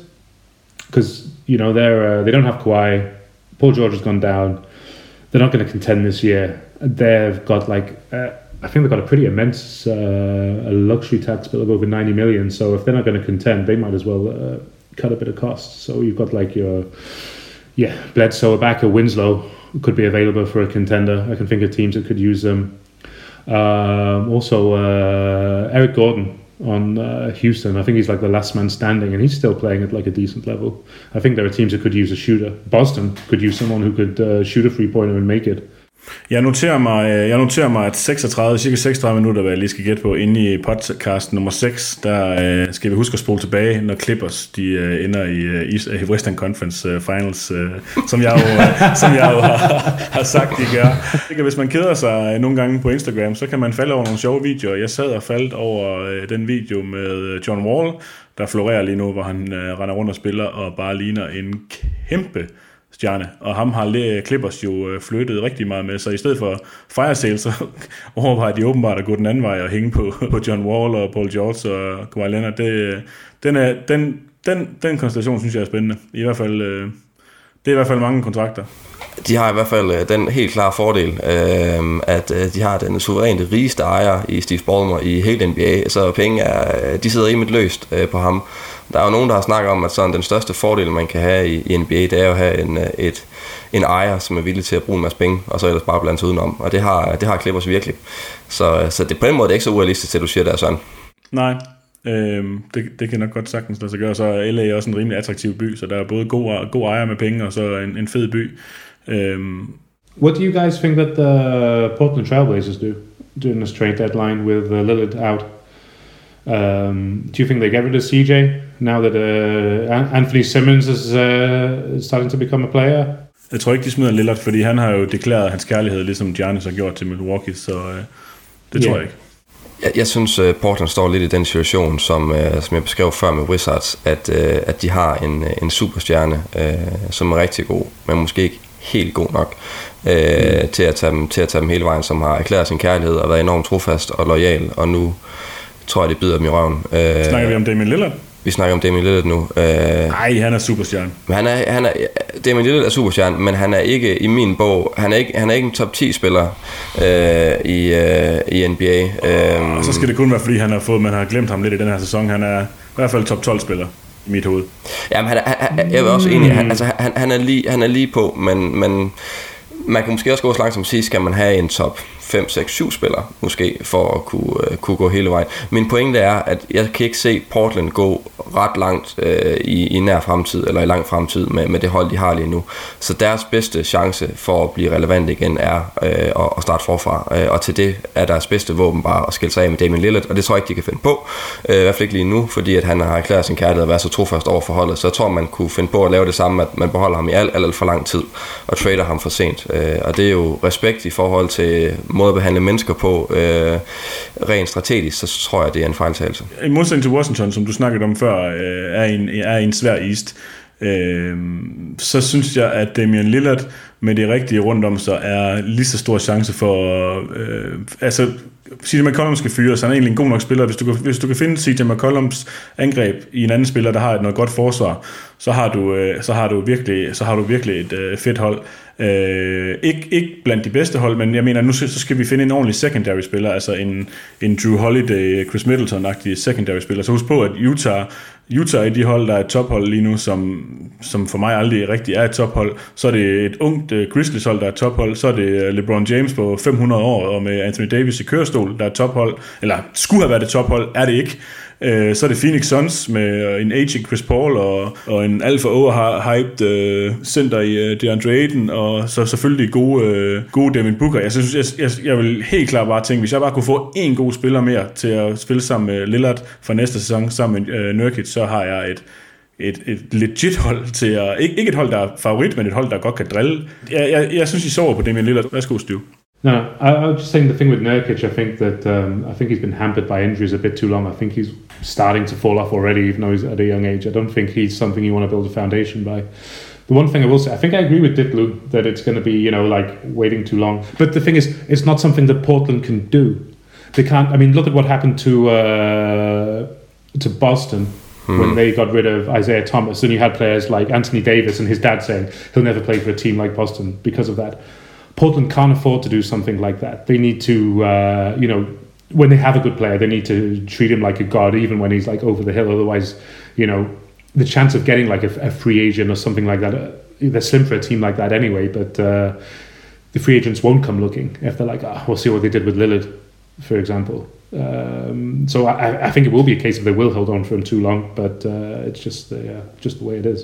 because you know they're uh, they don't have Kawhi. Paul George has gone down. They're not going to contend this year. They've got like uh, I think they've got a pretty immense uh, luxury tax bill of over 90 million. So if they're not going to contend, they might as well uh, cut a bit of costs. So you've got like your, yeah, Bledsoe, Ibaka, Winslow could be available for a contender. I can think of teams that could use them. Um, also, uh, Eric Gordon on uh, Houston. I think he's like the last man standing, and he's still playing at like a decent level. I think there are teams that could use a shooter. Boston could use someone who could uh, shoot a three pointer and make it. Jeg noterer mig, øh, jeg noterer mig at 36, cirka 36 minutter, hvad jeg lige skal gætte på, inde i podcast nummer 6, der øh, skal vi huske at spole tilbage, når Clippers de øh, ender i øh, øh, Western Conference øh, Finals, øh, som jeg jo, øh, som jeg jo har, har sagt, de gør. Hvis man keder sig øh, nogle gange på Instagram, så kan man falde over nogle sjove videoer. Jeg sad og faldt over øh, den video med John Wall, der florerer lige nu, hvor han øh, render rundt og spiller og bare ligner en kæmpe stjerne, og ham har Clippers jo øh, flyttet rigtig meget med, så i stedet for fire sale, så overvejer de åbenbart at gå den anden vej og hænge på, på John Wall og Paul George og Kawhi Leonard. Det, øh, den, er, den, den, den konstellation synes jeg er spændende. I hvert fald, øh, det er i hvert fald mange kontrakter. De har i hvert fald den helt klare fordel, øh, at de har den suverænt rigeste ejer i Steve Ballmer i hele NBA, så penge er, de sidder rimelig løst øh, på ham. Der er jo nogen, der har snakket om, at sådan den største fordel, man kan have i, i NBA, det er jo at have en, øh, et, en ejer, som er villig til at bruge en masse penge, og så ellers bare blande sig udenom. Og det har, det har Clippers virkelig. Så, så det, på den måde det er ikke så urealistisk, at du siger, det er sådan. Nej, Øhm, det, det kan nok godt sagtens lade sig gøre. Så er LA også en rimelig attraktiv by, så der er både god, god ejer med penge, og så en, en fed by. Øhm. What do you guys think that the Portland Trailblazers do during this trade deadline with uh, Lillard out? Um, do you think they get rid of CJ now that uh, Anthony Simmons is uh, starting to become a player? Jeg tror ikke, de smider Lillard, fordi han har jo deklareret hans kærlighed, ligesom Giannis har gjort til Milwaukee, så uh, det yeah. tror jeg ikke. Jeg, jeg synes, uh, Portland står lidt i den situation, som, uh, som jeg beskrev før med Wizards, at, uh, at de har en, en superstjerne, uh, som er rigtig god, men måske ikke helt god nok uh, mm. til, at tage dem, til at tage dem hele vejen, som har erklæret sin kærlighed og været enormt trofast og lojal, og nu tror jeg, det bider dem i røven. Øh, snakker vi om Damian Lillard? Vi snakker om Damian Lillard nu. Nej, han er superstjerne. Han er, han er, Damian Lillard er superstjerne, men han er ikke i min bog, han er ikke, han er ikke en top 10 spiller øh, i, øh, i NBA. Øh, og så skal det kun være, fordi han har fået, man har glemt ham lidt i den her sæson. Han er i hvert fald top 12 spiller i mit hoved. Jamen, han, han, jeg er også enig. Han, altså, han, han, er lige, han er lige på, men, men man kan måske også gå så langt som at sige, skal man have en top 5, 6, 7 spillere måske, for at kunne, øh, kunne gå hele vejen. Min pointe er, at jeg kan ikke se Portland gå ret langt øh, i, i nær fremtid, eller i lang fremtid med, med det hold, de har lige nu. Så deres bedste chance for at blive relevant igen er øh, at, at starte forfra. Øh, og til det er deres bedste våben bare at skille sig af med Damien Lillard, og det tror jeg ikke, de kan finde på. Øh, I hvert fald ikke lige nu, fordi at han har erklæret sin kærlighed at være så trofast over for holdet. Så jeg tror, man kunne finde på at lave det samme, at man beholder ham i alt, alt, alt for lang tid, og trader ham for sent. Øh, og det er jo respekt i forhold til måde at behandle mennesker på øh, rent strategisk, så tror jeg, det er en fejltagelse. I modsætning til Washington, som du snakkede om før, øh, er, en, er en svær East, øh, så synes jeg, at Damian Lillard med det rigtige rundt om sig er lige så stor chance for... Øh, altså, CJ McCollum skal fyres. så han er egentlig en god nok spiller. Hvis du, kan, hvis du kan finde CJ McCollums angreb i en anden spiller, der har et noget godt forsvar, så har du, øh, så har du virkelig, så har du virkelig et øh, fedt hold. Øh, ikke, ikke blandt de bedste hold, men jeg mener, nu så skal vi finde en ordentlig secondary spiller, altså en, en Drew Holiday, Chris Middleton-agtig secondary spiller. Så husk på, at Utah, Utah er de hold, der er et tophold lige nu, som, som for mig aldrig rigtig er et tophold. Så er det et ungt uh, Grizzlies hold, der er et tophold. Så er det øh, LeBron James på 500 år, og med Anthony Davis i kørestol, der er et tophold. Eller skulle have været et tophold, er det ikke. Øh, så er det Phoenix Suns med øh, en aging Chris Paul og, og en alt for overhyped øh, center i øh, DeAndre Ayton, og så selvfølgelig gode, øh, gode Devin Booker. Jeg, synes, jeg, jeg, jeg vil helt klart bare tænke, hvis jeg bare kunne få en god spiller mere til at spille sammen med Lillard for næste sæson, sammen med øh, Nurkic, så har jeg et et, et legit hold til at... Ikke, ikke et hold, der er favorit, men et hold, der godt kan drille. Jeg, jeg, jeg synes, I sover på Damian Lillard. Værsgo, Stiv. No, I, I was just saying the thing with Nurkic. I think that um, I think he's been hampered by injuries a bit too long. I think he's starting to fall off already, even though he's at a young age. I don't think he's something you want to build a foundation by. The one thing I will say, I think I agree with Ditlu that it's going to be, you know, like waiting too long. But the thing is, it's not something that Portland can do. They can't. I mean, look at what happened to uh, to Boston mm. when they got rid of Isaiah Thomas, and you had players like Anthony Davis and his dad saying he'll never play for a team like Boston because of that. Portland can't afford to do something like that. They need to, uh, you know, when they have a good player, they need to treat him like a god, even when he's like over the hill. Otherwise, you know, the chance of getting like a, a free agent or something like that, uh, they're slim for a team like that anyway. But uh, the free agents won't come looking if they're like, oh, we'll see what they did with Lillard, for example. Um, so I, I think it will be a case of they will hold on for him too long, but uh, it's just uh, just the way it is.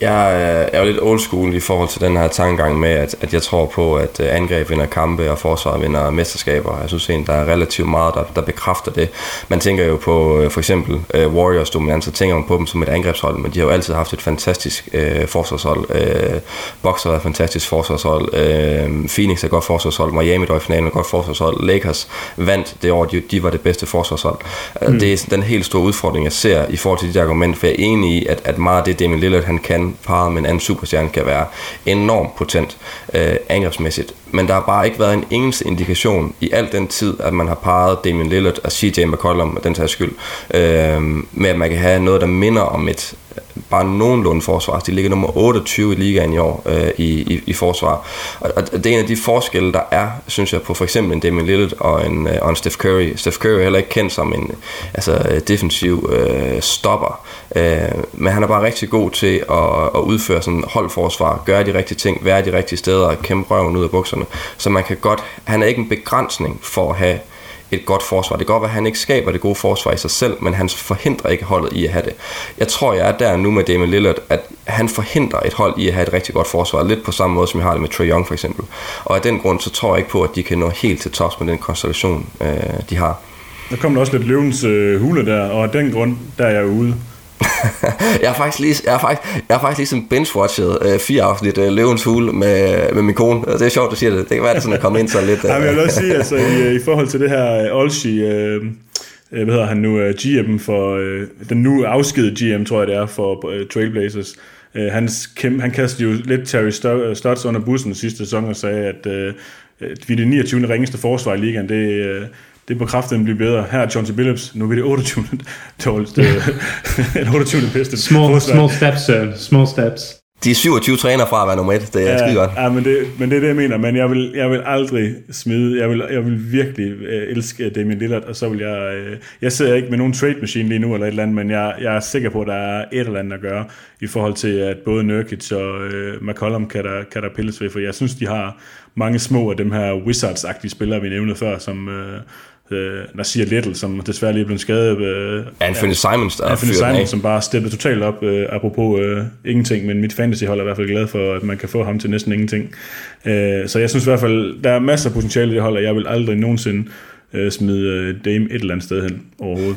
Jeg øh, er jo lidt old school i forhold til den her tankegang med, at, at jeg tror på, at øh, angreb vinder kampe, og forsvar vinder mesterskaber. Jeg synes egentlig, der er relativt meget, der, der bekræfter det. Man tænker jo på øh, for eksempel uh, Warriors dominans, så tænker man på dem som et angrebshold, men de har jo altid haft et fantastisk uh, forsvarshold. Uh, Boxer har et fantastisk forsvarshold. Uh, Phoenix er et godt forsvarshold. Miami der i finalen er et godt forsvarshold. Lakers vandt det år, de, de var det bedste forsvarshold. Mm. Det er den helt store udfordring, jeg ser i forhold til de argumenter, for jeg er enig i, at, at meget af det, Damian Lillard han kan parret med en anden superstjerne kan være enormt potent øh, angrebsmæssigt. Men der har bare ikke været en eneste indikation i al den tid, at man har parret Damian Lillard og CJ McCollum, den tager skyld, øh, med at man kan have noget, der minder om et bare nogenlunde forsvar. De ligger nummer 28 i ligaen i år øh, i, i, i forsvar. Og, og det er en af de forskelle, der er, synes jeg, på for eksempel en Damian Lillard og en, øh, og en Steph Curry. Steph Curry er heller ikke kendt som en altså, øh, defensiv øh, stopper, øh, men han er bare rigtig god til at, at udføre sådan holdforsvar, gøre de rigtige ting, være de rigtige steder og kæmpe røven ud af bukserne. Så man kan godt, han er ikke en begrænsning for at have et godt forsvar. Det kan godt være, at han ikke skaber det gode forsvar i sig selv, men han forhindrer ikke holdet i at have det. Jeg tror, jeg er der nu med Damon Lillard, at han forhindrer et hold i at have et rigtig godt forsvar, lidt på samme måde, som jeg har det med Trae Young for eksempel. Og af den grund, så tror jeg ikke på, at de kan nå helt til tops med den konstellation, øh, de har. Der kommer også lidt løvens øh, hule der, og af den grund, der er jeg ude. jeg har faktisk lige, jeg har faktisk, jeg har faktisk ligesom binge-watchet øh, fire afsnit øh, Løvens Hule med, med min kone. Det er sjovt, du siger det. Det kan være, at sådan at komme ind så lidt. Øh. Jamen, jeg vil også sige, altså, i, i forhold til det her øh, Olshi, øh, hvad hedder han nu, øh, GM for, øh, den nu afskedede GM, tror jeg det er, for uh, Trailblazers. Uh, han, han kastede jo lidt Terry Stotts under bussen sidste sæson og sagde, at uh, vi er det 29. ringeste forsvar i ligaen. Det, uh, det på kraften blive bedre. Her er John T. Billups, nu er vi det 28. dårligste, 28. bedste. Small, small steps, sir. Small steps. De er 27 træner fra at være nummer 1, det er ja, skide godt. Ja, men det, men det er det, jeg mener, men jeg vil, jeg vil aldrig smide, jeg vil, jeg vil virkelig uh, elske Damien Lillard, og så vil jeg, uh, jeg sidder ikke med nogen trade machine lige nu eller et eller andet, men jeg, jeg er sikker på, at der er et eller andet at gøre, i forhold til, at både Nurkic og uh, McCollum kan der, kan der pilles ved, for jeg synes, de har mange små af dem her Wizards-agtige spillere, vi nævnte før, som, uh, øh, Nasir Little, som desværre lige er blevet skadet. Øh, Anthony Simons, der Anthony Simons, som bare steppede totalt op, øh, apropos øh, ingenting, men mit fantasyhold er i hvert fald glad for, at man kan få ham til næsten ingenting. Øh, så jeg synes i hvert fald, der er masser af potentiale i det hold, og jeg vil aldrig nogensinde øh, smide øh, Dame et eller andet sted hen overhovedet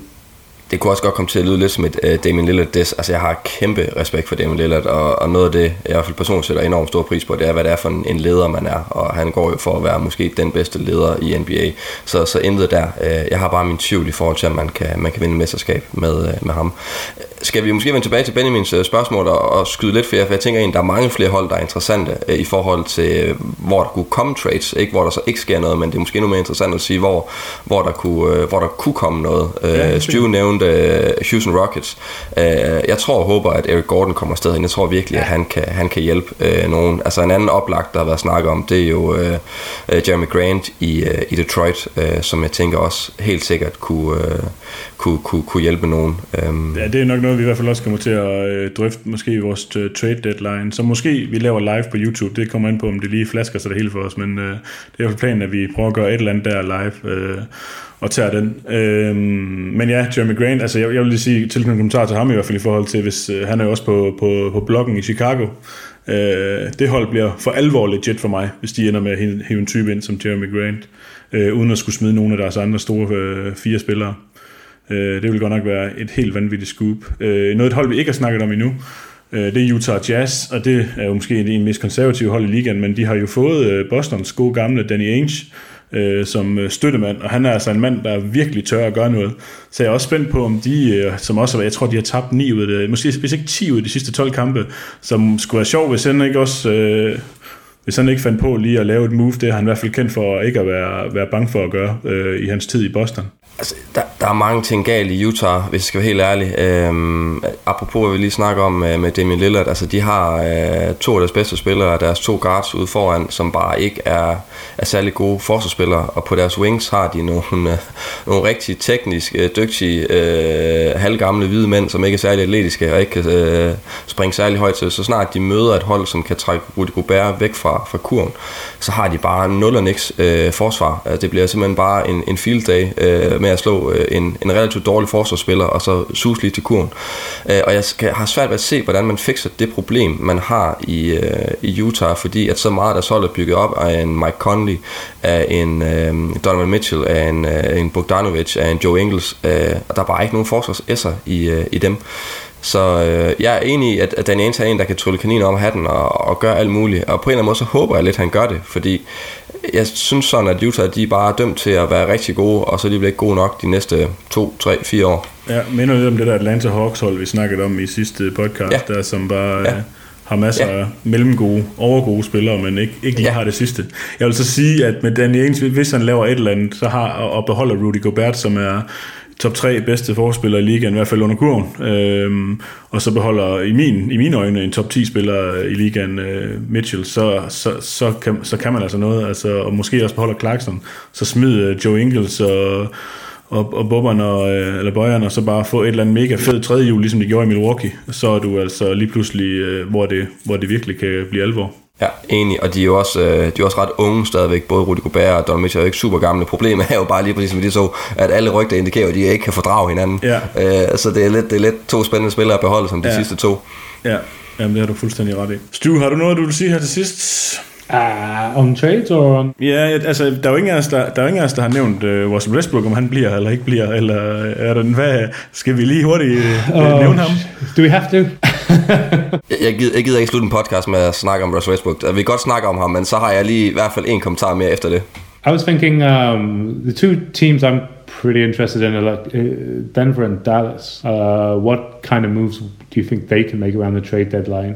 det kunne også godt komme til at lyde lidt som et uh, Damien Lillard des. Altså jeg har kæmpe respekt for Damien Lillard, og, og noget af det, jeg i hvert fald personligt sætter enormt stor pris på, det er, hvad det er for en, en leder man er, og han går jo for at være måske den bedste leder i NBA. Så, så intet der. Uh, jeg har bare min tvivl i forhold til, at man kan, man kan vinde mesterskab med, uh, med ham. Skal vi måske vende tilbage til Benjamins uh, spørgsmål og, og skyde lidt flere, for jeg tænker egentlig, der er mange flere hold, der er interessante uh, i forhold til, uh, hvor der kunne komme trades, ikke hvor der så ikke sker noget, men det er måske nu mere interessant at sige, hvor, hvor, der, kunne, uh, hvor der kunne komme noget. Uh, ja, Stu nævnte uh, Houston Rockets. Uh, jeg tror og håber, at Eric Gordon kommer afsted. Jeg tror virkelig, at han kan, han kan hjælpe uh, nogen. Altså en anden oplagt, der har været snakket om, det er jo uh, uh, Jeremy Grant i, uh, i Detroit, uh, som jeg tænker også helt sikkert kunne, uh, kunne, kunne, kunne hjælpe nogen. Um, ja, det er nok noget, vi i hvert fald også kommer til at uh, drøfte måske i vores trade deadline. Så måske vi laver live på YouTube. Det kommer an på, om det lige flasker sig det hele for os. Men uh, det er i hvert fald planen, at vi prøver at gøre et eller andet der live. Uh, og tager den. Øhm, men ja, Jeremy Grant, altså jeg, jeg vil lige sige til en kommentar til ham i hvert fald i forhold til, hvis øh, han er jo også på, på, på bloggen i Chicago. Øh, det hold bliver for alvor legit for mig, hvis de ender med at hive en type ind som Jeremy Grant, øh, uden at skulle smide nogle af deres andre store øh, fire spillere. Øh, det vil godt nok være et helt vanvittigt scoop. Øh, noget et hold, vi ikke har snakket om endnu, øh, det er Utah Jazz, og det er jo måske en mest konservative hold i ligaen, men de har jo fået øh, Bostons gode gamle Danny Ainge, øh, som øh, støttemand, og han er altså en mand, der virkelig tør at gøre noget. Så jeg er også spændt på, om de, øh, som også, jeg tror, de har tabt 9 ud af det, måske hvis ikke 10 ud af de sidste 12 kampe, som skulle være sjov, hvis han ikke også... Øh, hvis han ikke fandt på lige at lave et move, det har han i hvert fald kendt for ikke at være, være bange for at gøre øh, i hans tid i Boston. Altså, der, der er mange ting galt i Utah, hvis jeg skal være helt ærlig. Øhm, apropos, hvad vi lige snakker om med, med Damian Lillard, altså de har øh, to af deres bedste spillere, deres to guards ude foran, som bare ikke er, er særlig gode forsvarsspillere, og på deres wings har de nogle, øh, nogle rigtig teknisk øh, dygtige, øh, halvgamle hvide mænd, som ikke er særlig atletiske og ikke kan øh, springe særlig højt til. Så snart de møder et hold, som kan trække Rudy Gobert væk fra, fra kurven, så har de bare nul og niks øh, forsvar. Altså, det bliver simpelthen bare en, en field day øh, med at slå øh, en, en relativt dårlig forsvarsspiller, og så sus lige til kurven. Øh, og jeg skal, har svært ved at se, hvordan man fikser det problem, man har i, øh, i Utah, fordi at så meget der hold er bygget op af en Mike Conley, af en øh, Donovan Mitchell, af en, øh, en Bogdanovic, af en Joe Ingles, øh, og der er bare ikke nogen forsvarsesser i, øh, i dem. Så øh, jeg er enig i, at, at Danny Ainge er en, der kan trylle kaniner om hatten og, og gøre alt muligt. Og på en eller anden måde, så håber jeg lidt, at han gør det, fordi jeg synes sådan, at Utah de er bare dømt til at være rigtig gode, og så er de ikke gode nok de næste to, tre, fire år. Ja, minder lidt om det der Atlanta Hawks hold, vi snakkede om i sidste podcast, ja. der som bare ja. øh, har masser ja. af mellemgode, overgode spillere, men ikke, ikke lige ja. har det sidste. Jeg vil så sige, at med Danny Ainge, hvis han laver et eller andet, så har og beholder Rudy Gobert, som er top 3 bedste forspillere i ligaen, i hvert fald under kurven. Øhm, og så beholder i, min, i mine øjne en top 10 spiller øh, i ligaen øh, Mitchell, så, så, så, kan, så kan man altså noget. Altså, og måske også beholder Clarkson. Så smid øh, Joe Ingles og, og, og Bobberne, og, øh, eller Bøjerne, og så bare få et eller andet mega fed tredje hjul, ligesom de gjorde i Milwaukee. Så er du altså lige pludselig, øh, hvor, det, hvor det virkelig kan blive alvor. Ja, enig, og de er jo også, øh, de er også ret unge stadigvæk, både Rudy Gobert og Don Mitchell er jo ikke super gamle. Problemet er jo bare lige præcis som de så, at alle rygter indikerer, at de ikke kan fordrage hinanden. Ja. Øh, så det er, lidt, det er lidt to spændende spillere at beholde som de ja. sidste to. Ja, Jamen, det har du fuldstændig ret i. Stu, har du noget, du vil sige her til sidst? Uh, om trades og... Ja, altså, der er jo ingen af os, der, der, er ingen af os, der har nævnt uh, Russell Westbrook, om han bliver eller ikke bliver, eller er der, hvad, skal vi lige hurtigt uh, uh, nævne ham? Do we have to? Jeg, gider, jeg gider ikke slutte en podcast med at snakke om Westbrook. Jeg vil godt snakke om ham, men så har jeg lige i hvert fald en kommentar mere efter det. I was thinking um, the two teams I'm pretty interested in are like uh, Denver and Dallas. Uh, what kind of moves do you think they can make around the trade deadline?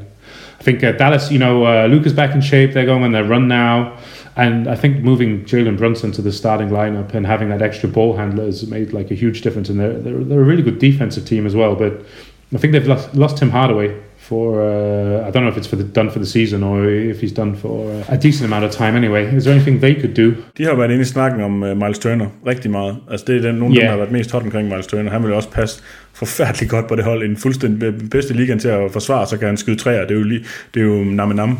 I think uh, Dallas, you know, uh, Luca's back in shape. They're going on their run now. And I think moving Jalen Brunson to the starting lineup and having that extra ball handler has made like a huge difference. And they're, they're, they're a really good defensive team as well. But I think they've lost, lost Tim Hardaway for uh, I don't know if it's for the, done for the season or if he's done for uh, a decent amount of time anyway. Is there anything they could do? De har været inde i snakken om uh, Miles Turner rigtig meget. Altså det er den, nogen, yeah. der har været mest hot omkring Miles Turner. Han vil også passe forfærdeligt godt på det hold. En fuldstændig bedste ligaen til at forsvare, så kan han skyde træer. Det er jo, lige, det er jo nam nam.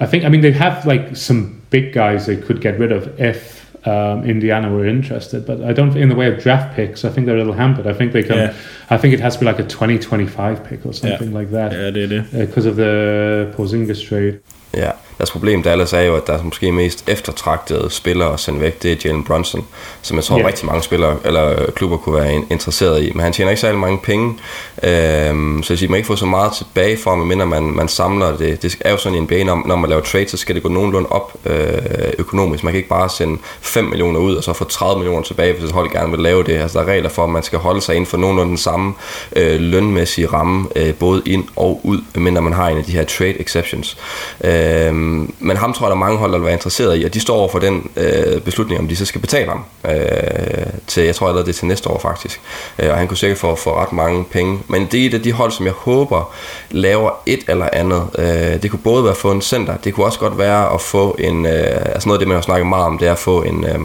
I think, I mean, they have like some big guys they could get rid of if um, Indiana were interested. But I don't, in the way of draft picks, I think they're a little hampered. I think they can, yeah. I think it has to be like a 2025 pick or something yeah. like that. Yeah, they do. Because uh, of the Porzingis trade. Ja, deres problem Dallas er jo, at deres måske mest eftertragtede spiller at sende væk, det er Jalen Brunson, som jeg tror yeah. rigtig mange spillere eller klubber kunne være interesseret i. Men han tjener ikke særlig mange penge, øhm, så jeg siger, man ikke får så meget tilbage for, medmindre man, man samler det. Det er jo sådan i NBA, når, når man laver trade, så skal det gå nogenlunde op øh, økonomisk. Man kan ikke bare sende 5 millioner ud, og så få 30 millioner tilbage, hvis et hold gerne vil lave det. Altså, der er regler for, at man skal holde sig inden for nogenlunde den samme øh, lønmæssige ramme, øh, både ind og ud, medmindre man har en af de her trade exceptions. Øh, Øh, men ham tror jeg, der er mange hold, der vil være interesseret i, og de står over for den øh, beslutning, om de så skal betale ham øh, til, jeg tror allerede det er til næste år faktisk. Øh, og han kunne sikkert få, få ret mange penge. Men det er et af de hold, som jeg håber laver et eller andet. Øh, det kunne både være at få en center, det kunne også godt være at få en, øh, altså noget af det, man har snakket meget om, det er at få en... Øh,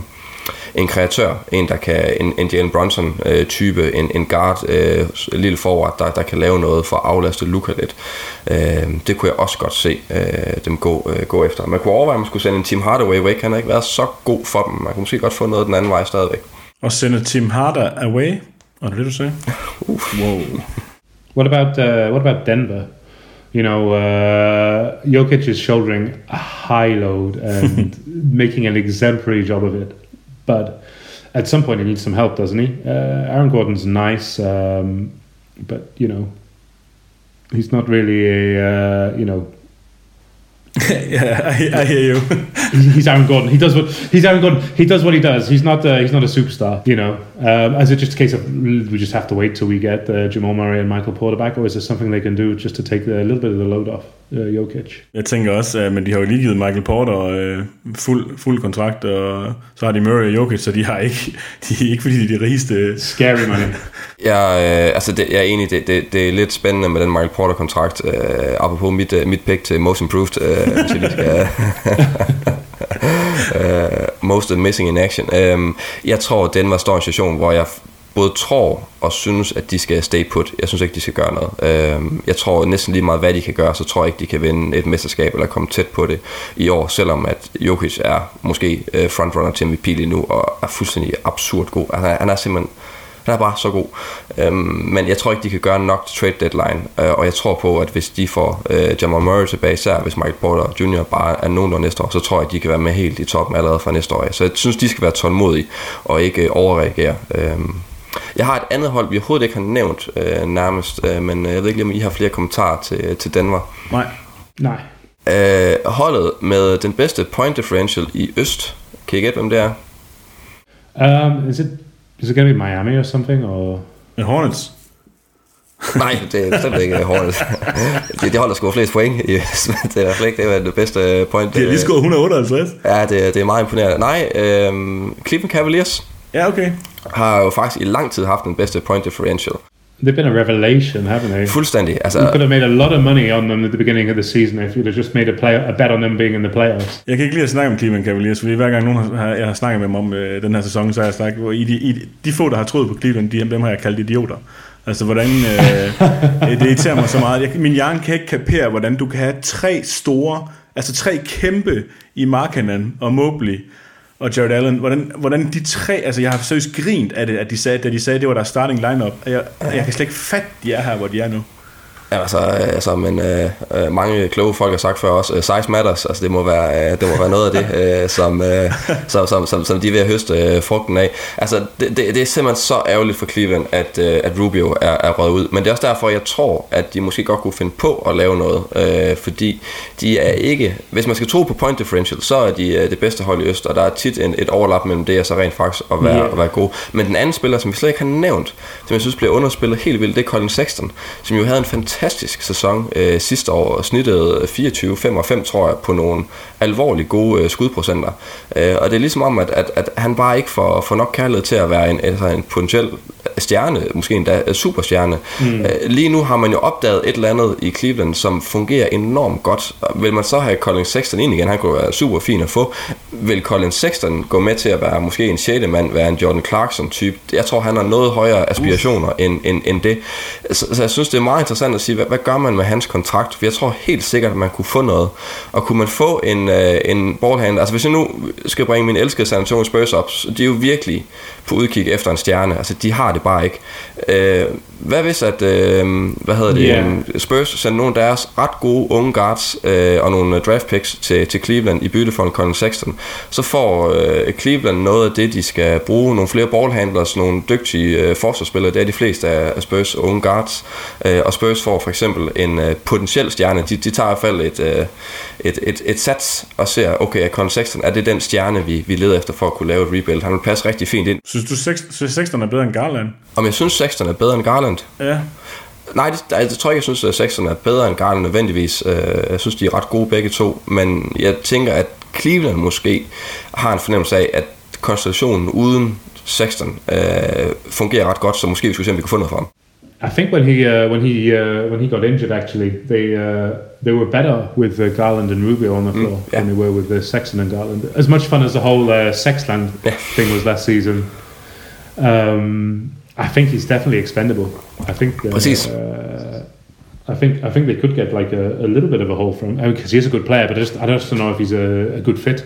en kreatør, en der kan, en, en Jalen Brunson øh, type, en, en guard, øh, lille forward, der, der kan lave noget for at aflaste Luka lidt. Øh, det kunne jeg også godt se øh, dem gå, øh, gå efter. Man kunne overveje, at man skulle sende en Team Hardaway væk. Han har ikke været så god for dem. Man kunne måske godt få noget den anden vej stadigvæk. Og sende Team Harder away? Var det det, du sagde? Wow. What about, uh, what about Denver? you know, uh, Jokic is shouldering a high load and making an exemplary job of it. But at some point, he needs some help, doesn't he? Uh, Aaron Gordon's nice, um, but you know, he's not really a uh, you know yeah, I, I, hear you. he's Aaron Gordon. He does what he's Aaron Gordon. He does what he does. He's not. Uh, he's not a superstar. You know. Um, is it just a case of we just have to wait till we get uh, Jamal Murray and Michael Porter back, or is there something they can do just to take a little bit of the load off uh, Jokic? Jeg tænker også, uh, men de har jo lige givet Michael Porter uh, fuld, fuld kontrakt, og så har de Murray og Jokic, så de har ikke, de er ikke fordi de er de rigeste. Scary money. Ja, øh, altså det, jeg er enig, det, det, det er lidt spændende med den Michael Porter-kontrakt. Øh, apropos mit, øh, mit pick til Most Improved, øh, hvis jeg lige skal... uh, most missing in action. Um, jeg tror, den var står en situation, hvor jeg både tror og synes, at de skal stay put. Jeg synes ikke, de skal gøre noget. Øh, jeg tror næsten lige meget, hvad de kan gøre, så tror jeg ikke, de kan vinde et mesterskab eller komme tæt på det i år, selvom at Jokic er måske øh, frontrunner til MVP lige nu og er fuldstændig absurd god. Han er, han er simpelthen han er bare så god. Øhm, men jeg tror ikke, de kan gøre nok til trade deadline. Øh, og jeg tror på, at hvis de får øh, Jamal Murray tilbage, især hvis Michael Porter Jr. bare er nogenlunde næste år, så tror jeg, at de kan være med helt i toppen allerede fra næste år. Så jeg synes, de skal være tålmodige og ikke øh, overreagere. Øhm, jeg har et andet hold, vi overhovedet ikke har nævnt øh, nærmest, øh, men øh, jeg ved ikke, om I har flere kommentarer til, til Denver. Nej. Nej. Øh, holdet med den bedste point differential i Øst. Kan I gætte, hvem det er? Um, is it is it going to be Miami or something or? En Hornets. Nej, det er bestemt ikke Hornets. de, de holder sgu flest point i Øst, men det er ikke det, er det bedste point. De har lige scoret 158. Ja, det, det er meget imponerende. Nej, øh, Cleveland Cavaliers Ja, okay. Har jo faktisk i lang tid haft den bedste point differential. They've been a revelation, haven't they? Fuldstændig. You Altså, could have made a lot of money on them at the beginning of the season if you'd have just made a player a bet on them being in the playoffs. Jeg kan ikke lide at snakke om Cleveland Cavaliers, fordi hver gang nogen har, jeg har snakket med dem om øh, den her sæson, så har jeg snakket, hvor i de, i de, de få, der har troet på Cleveland, de, dem har jeg kaldt idioter. Altså, hvordan... Øh, det irriterer mig så meget. Jeg, min hjerne kan ikke kapere, hvordan du kan have tre store, altså tre kæmpe i Markkanen og Mobley og Jared Allen. Hvordan, hvordan de tre... Altså, jeg har seriøst grint af det, at de sagde, da de sagde, at det var deres starting lineup. Jeg, jeg kan slet ikke fatte, de er her, hvor de er nu. Altså, øh, altså men øh, øh, mange kloge folk har sagt før også, øh, size matters, altså det må være, øh, det må være noget af det, øh, som, øh, som, som, som, som de er ved at høste øh, frugten af. Altså, det, det, det er simpelthen så ærgerligt for Cleveland, at, øh, at Rubio er, er røget ud, men det er også derfor, jeg tror, at de måske godt kunne finde på at lave noget, øh, fordi de er ikke, hvis man skal tro på point differential, så er de øh, det bedste hold i Øst, og der er tit en, et overlap mellem det og så rent faktisk at være, Ja. at være god. Men den anden spiller, som vi slet ikke har nævnt, som jeg synes bliver underspillet helt vildt, det er Colin Sexton, som jo havde en fantastisk sæson øh, sidste år, og snittede 24-5 tror jeg, på nogle alvorligt gode øh, skudprocenter. Øh, og det er ligesom om, at, at, at han bare ikke får, får nok kærlighed til at være en, altså en potentiel stjerne, måske endda øh, superstjerne. Mm. Øh, lige nu har man jo opdaget et eller andet i Cleveland, som fungerer enormt godt. Vil man så have Colin Sexton ind igen, han kunne være super fin at få. Vil Colin Sexton gå med til at være måske en sjette mand, være en Jordan Clarkson type? Jeg tror, han har noget højere aspirationer end, end, end det. Så, så jeg synes, det er meget interessant at sige, hvad, hvad gør man med hans kontrakt? For jeg tror helt sikkert, at man kunne få noget. Og kunne man få en, øh, en ballhandler, altså hvis jeg nu skal bringe min elskede San Antonio Spurs op, så de er jo virkelig på udkig efter en stjerne. Altså, de har det bare ikke. Øh, hvad hvis, at, øh, hvad hedder det, yeah. Spurs sendte nogle af deres ret gode unge guards øh, og nogle øh, draft picks til, til Cleveland i bytte for en Colin Sexton, så får øh, Cleveland noget af det, de skal bruge. Nogle flere ballhandlers, nogle dygtige øh, forsvarsspillere, det er de fleste af, af Spurs unge guards. Øh, og Spurs får for eksempel en øh, potentiel stjerne. De, de tager i hvert fald et, øh, et, et, et sats og ser, okay, er Colin Sexton, er det den stjerne, vi, vi leder efter for at kunne lave et rebuild? Han vil passe rigtig fint ind. Synes du, synes Sexton er bedre end Garland? Om jeg synes, Sexton er bedre end Garland? Ja. Nej, det, jeg tror ikke, jeg synes, at Sexton er bedre end Garland nødvendigvis. Øh, Jeg synes, de er ret gode begge to. Men jeg tænker, at Cleveland måske har en fornemmelse af, at konstellationen uden Sexton øh, fungerer ret godt, så måske vi skulle se, om vi kunne få noget for ham. I think when he uh, when he uh, when he got injured, actually, they uh, they were better with uh, Garland and Rubio on the floor yeah. than they were with uh, Sexton and Garland. As much fun as the whole uh, Sexland thing was last season, um, I think he's definitely expendable. I think. I think I think they could get like a, a little bit of a hole from him because he's a good player, but I just I just don't know if he's a, a good fit.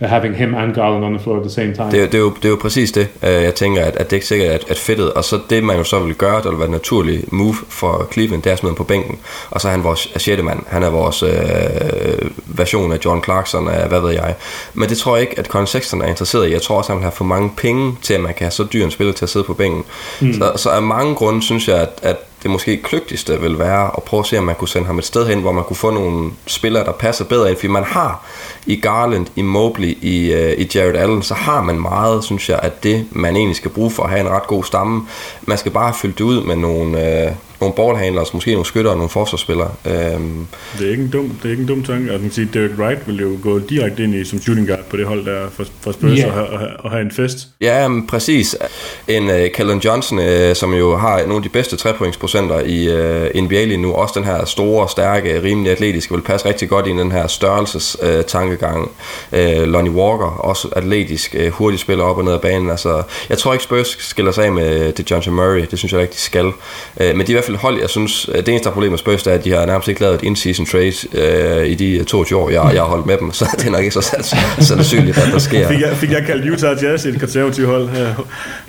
Uh, having him and Garland on the floor at the same time. Det, er- det, er, jo, det er jo præcis det, øh, jeg tænker, at, at det ikke sikkert at, at fedtet, og så det man jo så vil gøre, der vil være et naturligt move for Cleveland, det er at smide ham på bænken, og så er han vores sjette mand, han er vores øh, version af John Clarkson, af hvad ved jeg. Men det tror jeg ikke, at Colin Sexton er interesseret i. Jeg tror også, at han vil have for mange penge til, at man kan have så dyr en spiller til at sidde på bænken. Mm. Så, så af mange grunde synes jeg, at, at det måske kløgtigste vil være at prøve at se, om man kunne sende ham et sted hen, hvor man kunne få nogle spillere, der passer bedre ind. Fordi man har i Garland, i Mobley, i, øh, i Jared Allen, så har man meget, synes jeg, at det, man egentlig skal bruge for at have en ret god stamme. Man skal bare fylde det ud med nogle, øh, nogle ballhandlers, måske nogle skytter og nogle forsvarsspillere. Øhm, Det er ikke en dum, det er ikke en dum tanke. Og man kan sige, Derek Wright vil jo gå direkte ind i som shooting guard på det hold der for, for Spurs Ja. og, have, og, have, og have en fest. Ja, men præcis. En uh, Kellen Johnson, uh, som jo har nogle af de bedste trepointsprocenter i uh, NBA lige nu, også den her store, stærke, rimelig atletiske, vil passe rigtig godt ind i den her størrelses uh, tankegang. Uh, Lonnie Walker, også atletisk, uh, hurtigt spiller op og ned ad banen. Altså, jeg tror ikke Spurs skiller sig af med det John Murray, det synes jeg ikke, de skal. Uh, men de er i hvert fald hold, jeg synes, det eneste problem med Spurs, er, at de har nærmest ikke lavet et in-season trade uh, i de 22 år, jeg, jeg har holdt med dem, så det er nok ikke så sands- sandsynligt, at der sker. Fik jeg, fik jeg kaldt Utah Jazz et konservativt hold. Jeg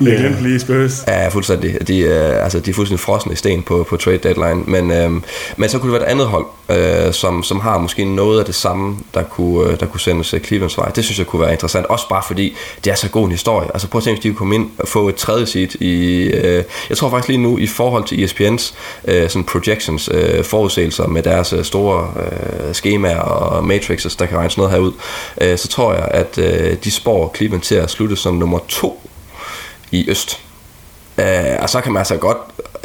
Ja. glemte lige Spurs. Ja, fuldstændig. De, øh, altså, de er fuldstændig frosne i sten på, på trade deadline. Men, øh, men så kunne det være et andet hold, øh, som, som har måske noget af det samme, der kunne, øh, der kunne sendes øh, Clevelands vej. Det synes jeg kunne være interessant. Også bare fordi, det er så god en historie. Altså prøv at tænke, hvis de kunne komme ind og få et tredje seed i... Øh, jeg tror faktisk lige nu, i forhold til ESPN's øh, sådan projections, øh, forudsigelser med deres øh, store øh, skemaer og matrices, der kan regne sådan noget her ud, øh, så tror jeg, at øh, de spår Cleveland til at slutte som nummer to i Øst. Øh, og så kan man altså godt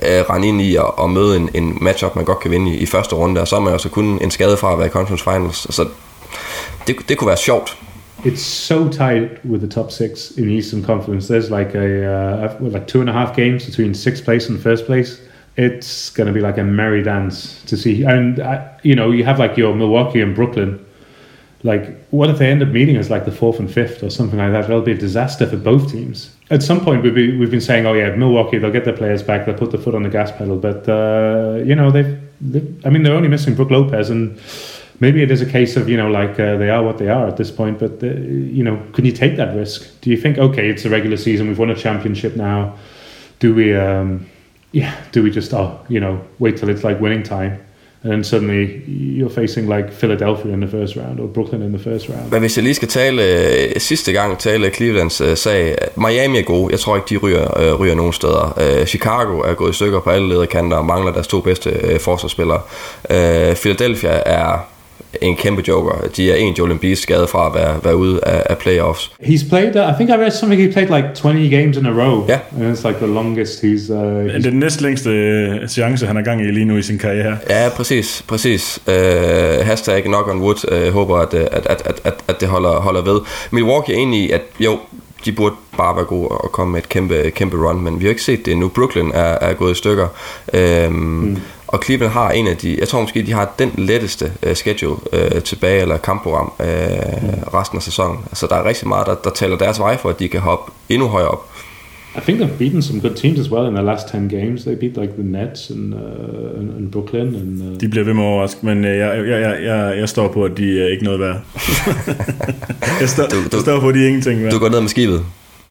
øh, rende ind i og, og møde en, en matchup, man godt kan vinde i, i første runde, og så er man jo så kun en skade fra at være i conference finals. Så det, det kunne være sjovt. It's so tight with the top six in Eastern Conference. There's like a uh, like two and a half games between sixth place and first place. It's going to be like a merry dance to see. And uh, you know, you have like your Milwaukee and Brooklyn. Like, what if they end up meeting as like the fourth and fifth or something like that? That'll be a disaster for both teams. At some point, we've been, we've been saying, oh yeah, Milwaukee, they'll get their players back, they'll put the foot on the gas pedal. But uh, you know, they've, they've, I mean, they're only missing Brooke Lopez, and maybe it is a case of you know, like uh, they are what they are at this point. But uh, you know, can you take that risk? Do you think, okay, it's a regular season, we've won a championship now? Do we, um, yeah, do we just, oh, you know, wait till it's like winning time? And then suddenly you're facing like Philadelphia in the first round or Brooklyn in the first round. Men hvis jeg lige skal tale øh, sidste gang, tale Clevelands øh, sag. Miami er gode. Jeg tror ikke, de ryger, øh, ryger nogen steder. Øh, Chicago er gået i stykker på alle lederkanter og mangler deres to bedste øh, forsvarsspillere. Øh, Philadelphia er en kæmpe joker. De er en Joel Embiid skade fra at være, være ude af, af playoffs. He's played. Uh, I think I read something. He played like 20 games in a row. Yeah. and it's like the longest he's. Uh, Det he's er den næstlængste øh, seance, han har gang i lige nu i sin karriere. Ja, præcis, præcis. Uh, hashtag knock on wood. Uh, håber, at, at, at, at, at, at det holder, holder ved. Milwaukee er enig i, at jo, de burde bare være gode og komme med et kæmpe, kæmpe run, men vi har ikke set det endnu. Brooklyn er, er gået i stykker. Um, mm. Og Cleveland har en af de, jeg tror måske, de har den letteste uh, schedule uh, tilbage, eller kampprogram uh, mm. resten af sæsonen. Altså der er rigtig meget, der, der taler deres vej for, at de kan hoppe endnu højere op. I think they've beaten some good teams as well in their last 10 games. They beat like the Nets and uh, and, and Brooklyn and. Uh, De bliver ved med at overraske, men øh, jeg, jeg, jeg, jeg, jeg står på, at de er ikke noget værd. jeg, står, Du- du- jeg står på, at de er ingenting værd. Du går ned med skibet.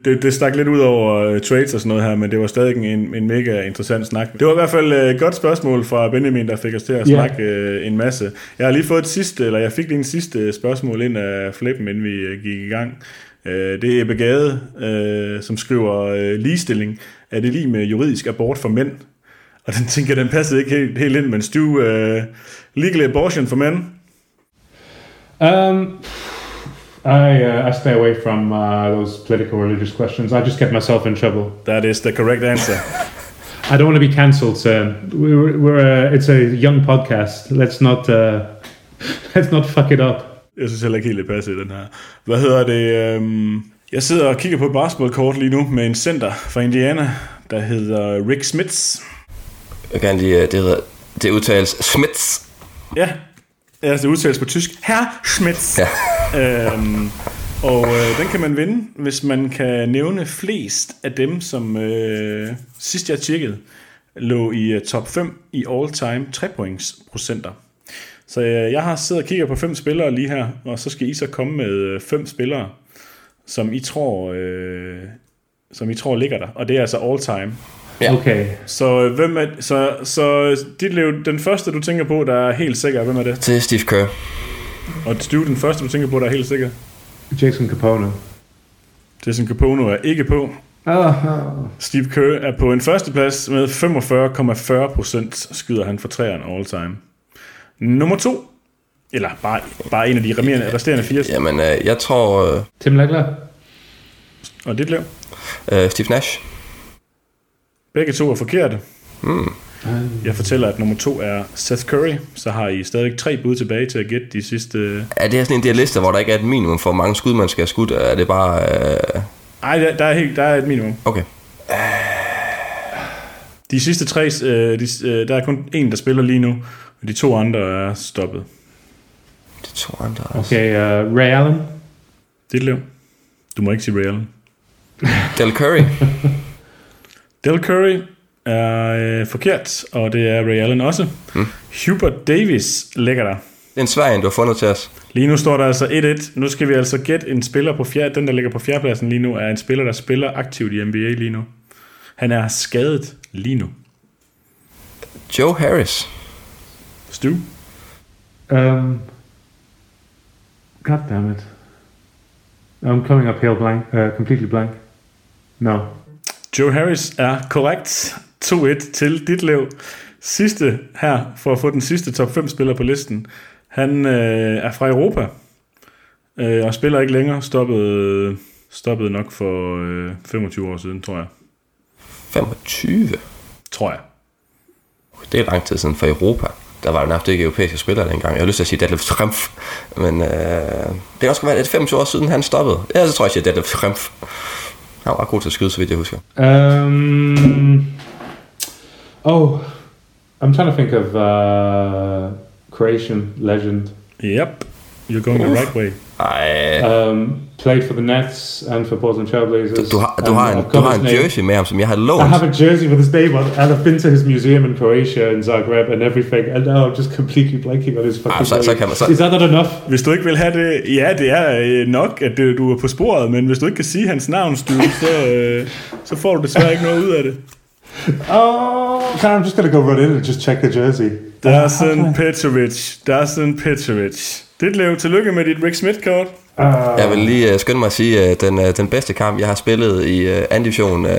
Det, det stak lidt ud over uh, trades og sådan noget her, men det var stadig en, en mega interessant snak. Det var i hvert fald et uh, godt spørgsmål fra Benjamin, der fik os til at Ja. snakke uh, en masse. Jeg har lige fået et sidste, eller jeg fik lige en sidste spørgsmål ind af Flippen, inden vi uh, gik i gang. Uh, det er Ebbe Gade, uh, som skriver uh, ligestilling. Er det lige med juridisk abort for mænd? Og den tænker, den passede ikke helt, helt ind, men Stu, uh, legal abortion for mænd? um, I uh, I stay away from uh, those political religious questions. I just get myself in trouble. That is the correct answer. I don't want to be cancelled, sir. We're, we're uh, it's a young podcast. Let's not uh, let's not fuck it up. Jeg synes heller ikke helt, det passer i den her. Hvad hedder det? Øhm, jeg sidder og kigger på et basketballkort lige nu med en center fra Indiana, der hedder Rick Smits. Jeg kan lige, øh, det, hedder, det udtales Smits. Ja, altså det udtales på tysk. Herr Schmitz. Ja. Øhm, og øh, den kan man vinde, hvis man kan nævne flest af dem, som øh, sidst jeg tjekkede, lå i uh, top 5 i all-time 3-points procenter. Så øh, jeg har siddet og kigget på fem spillere lige her, og så skal I så komme med øh, fem spillere, som I tror, øh, som I tror ligger der. Og det er altså all-time. Ja. Okay. Så øh, hvem er, så, så dit liv, den første du tænker på, der er helt sikker, hvem er det? Til Steve Kerr. Og Stu, den første du tænker på, der er helt sikker? Jason Capone. Jason Capono er ikke på. Oh, Steve Kerr er på en førsteplads med 45,40% skyder han for træerne all time. Nummer to, eller bare, bare en af de resterende, resterende fire, Jamen, øh, jeg tror øh, Tim Legler. og dit liv. øh, Steve Nash. Begge to er forkerte. Mm. Jeg fortæller, at nummer to er Seth Curry. Så har I stadig tre bud tilbage til at gætte de sidste... Er det her sådan en der liste, hvor der ikke er et minimum for, hvor mange skud, man skal have skudt? Er det bare... Øh... Nej, der, der, er helt, der er et minimum. Okay. De sidste tre, øh, de, øh, der er kun en, der spiller lige nu, og de to andre er stoppet. De to andre... Okay, uh, Ray Allen. Det er Du må ikke sige Ray Allen. Del Curry. Del Curry er øh, forkert, og det er Ray Allen også. Hmm. Hubert Davis ligger der. Det er en svær en, du har fundet til os. Lige nu står der altså 1-1. Nu skal vi altså gætte en spiller på fjerde. Den, der ligger på fjerdepladsen lige nu, er en spiller, der spiller aktivt i NBA lige nu. Han er skadet lige nu. Joe Harris. Stu? Um, God damn it. I'm coming up here blank, uh, completely blank. No. Joe Harris er korrekt. 2-1 til dit liv. Sidste her, for at få den sidste top 5 spiller på listen. Han øh, er fra Europa, øh, og spiller ikke længere. Stoppede, stoppede nok for øh, 25 år siden, tror jeg. 25? Tror jeg. Det er lang tid siden for Europa. Der var jo nærmest ikke europæiske spillere dengang. Jeg har lyst til at sige Detlef Schrempf, men øh, det kan også være, at det er 25 år siden, han stoppede. Ja, så tror jeg, at jeg Detlef Schrempf. Han var god til at skyde, så vidt jeg husker. Um, oh, I'm trying to think of uh, Croatian legend. Yep, you're going Oof. the right way. Ej. Um, played for the Nets and for Portland Trailblazers. Du, har, du har en, du har en jersey med ham, som jeg har lånt. I have a jersey with his name on, and I've been to his museum in Croatia and Zagreb and everything, and now I'm just completely blanking on his fucking ah, så, så kan man, så... Is that not enough? Hvis du ikke vil have det, ja, det er øh, nok, at du er på sporet, men hvis du ikke kan sige hans navn, Stu, så, øh, så får du desværre ikke noget ud af det. Oh, I'm just gonna go run in and just check the jersey. Dasen Petrovic, Dasen Petrovic. Det blev tillykke med dit Rick Smith-kort. Uh, jeg vil lige uh, skynde mig at sige, at den, uh, den bedste kamp, jeg har spillet i uh, anden division uh,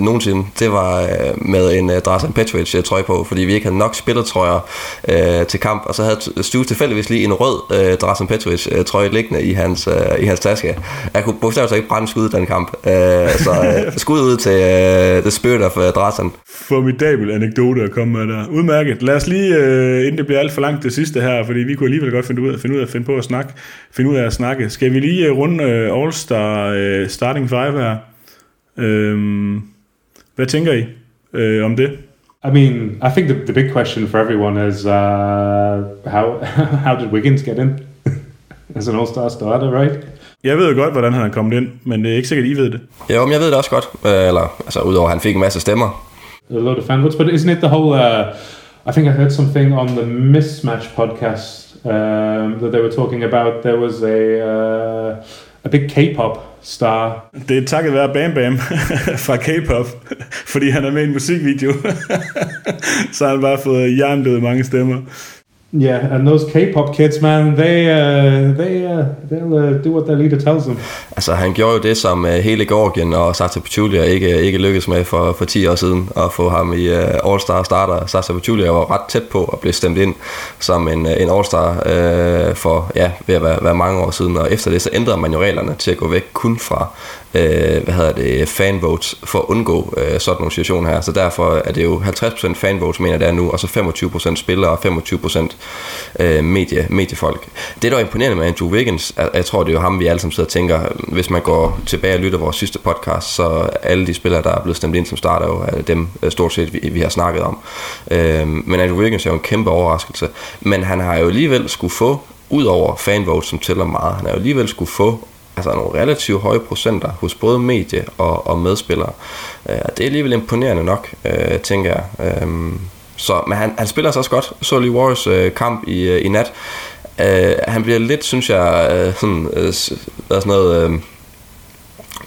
nogensinde, det var uh, med en uh, Drasan Petrovic uh, trøje på, fordi vi ikke havde nok spillertrøjer uh, til kamp, og så havde Stu tilfældigvis lige en rød uh, Drasan Petrovic uh, trøje liggende i hans, uh, i hans taske. Jeg kunne bogstaveligt ikke brænde skud den kamp, uh, så uh, skud ud til uh, The Spirit of uh, Drasan. Formidabel anekdote at komme med der. Udmærket. Lad os lige, uh, inden det bliver alt for langt det sidste her, fordi vi kunne alligevel godt finde ud af, finde ud af, finde på at snakke, finde ud af at snakke snakke. Skal vi lige uh, runde uh, All-Star uh, Starting Five her? Um, hvad tænker I uh, om det? I mean, I think the, the big question for everyone is uh, how how did Wiggins get in as an All-Star starter, right? Jeg ved jo godt, hvordan han er kommet ind, men det er ikke sikkert, I ved det. Jo, men jeg ved det også godt. Eller, altså, udover at han fik en masse stemmer. A lot of fan votes, but isn't it the whole... Uh, I think I heard something on the Mismatch podcast um, that they were talking about. There was a uh, a big K-pop star. Det er takket være Bam Bam fra K-pop, fordi han er med i en musikvideo. så har han bare fået jerndøde mange stemmer. Yeah, and those K-pop kids, man, they uh, they uh, they'll uh, do what their leader tells them. Altså, han gjorde jo det, som uh, hele Georgien og Sasa Pachulia ikke, ikke lykkedes med for, for 10 år siden, at få ham i uh, All-Star starter. Sasa Pachulia var ret tæt på at blive stemt ind som en, uh, en All-Star uh, for, ja, ved at være, være mange år siden, og efter det, så ændrede man jo reglerne til at gå væk kun fra øh, hvad hedder det, fanvotes for at undgå øh, sådan nogle situationer her. Så derfor er det jo 50% fanvotes, mener det er nu, og så 25% spillere og 25% øh, medie, mediefolk. Det, der er imponerende med Andrew Wiggins, jeg tror, det er jo ham, vi alle sammen sidder og tænker, hvis man går tilbage og lytter vores sidste podcast, så alle de spillere, der er blevet stemt ind som starter, jo er dem øh, stort set, vi, vi har snakket om. Øh, men Andrew Wiggins er jo en kæmpe overraskelse. Men han har jo alligevel skulle få ud over fanvotes, som tæller meget, han har jo alligevel skulle få altså nogle relativt høje procenter hos både medie og, og medspillere. Øh, det er alligevel imponerende nok, øh, tænker jeg. Øh, så, men han, han spiller så også godt. Så lige Warriors øh, kamp i, øh, i nat. Øh, han bliver lidt, synes jeg, øh, sådan, øh, sådan noget... Øh,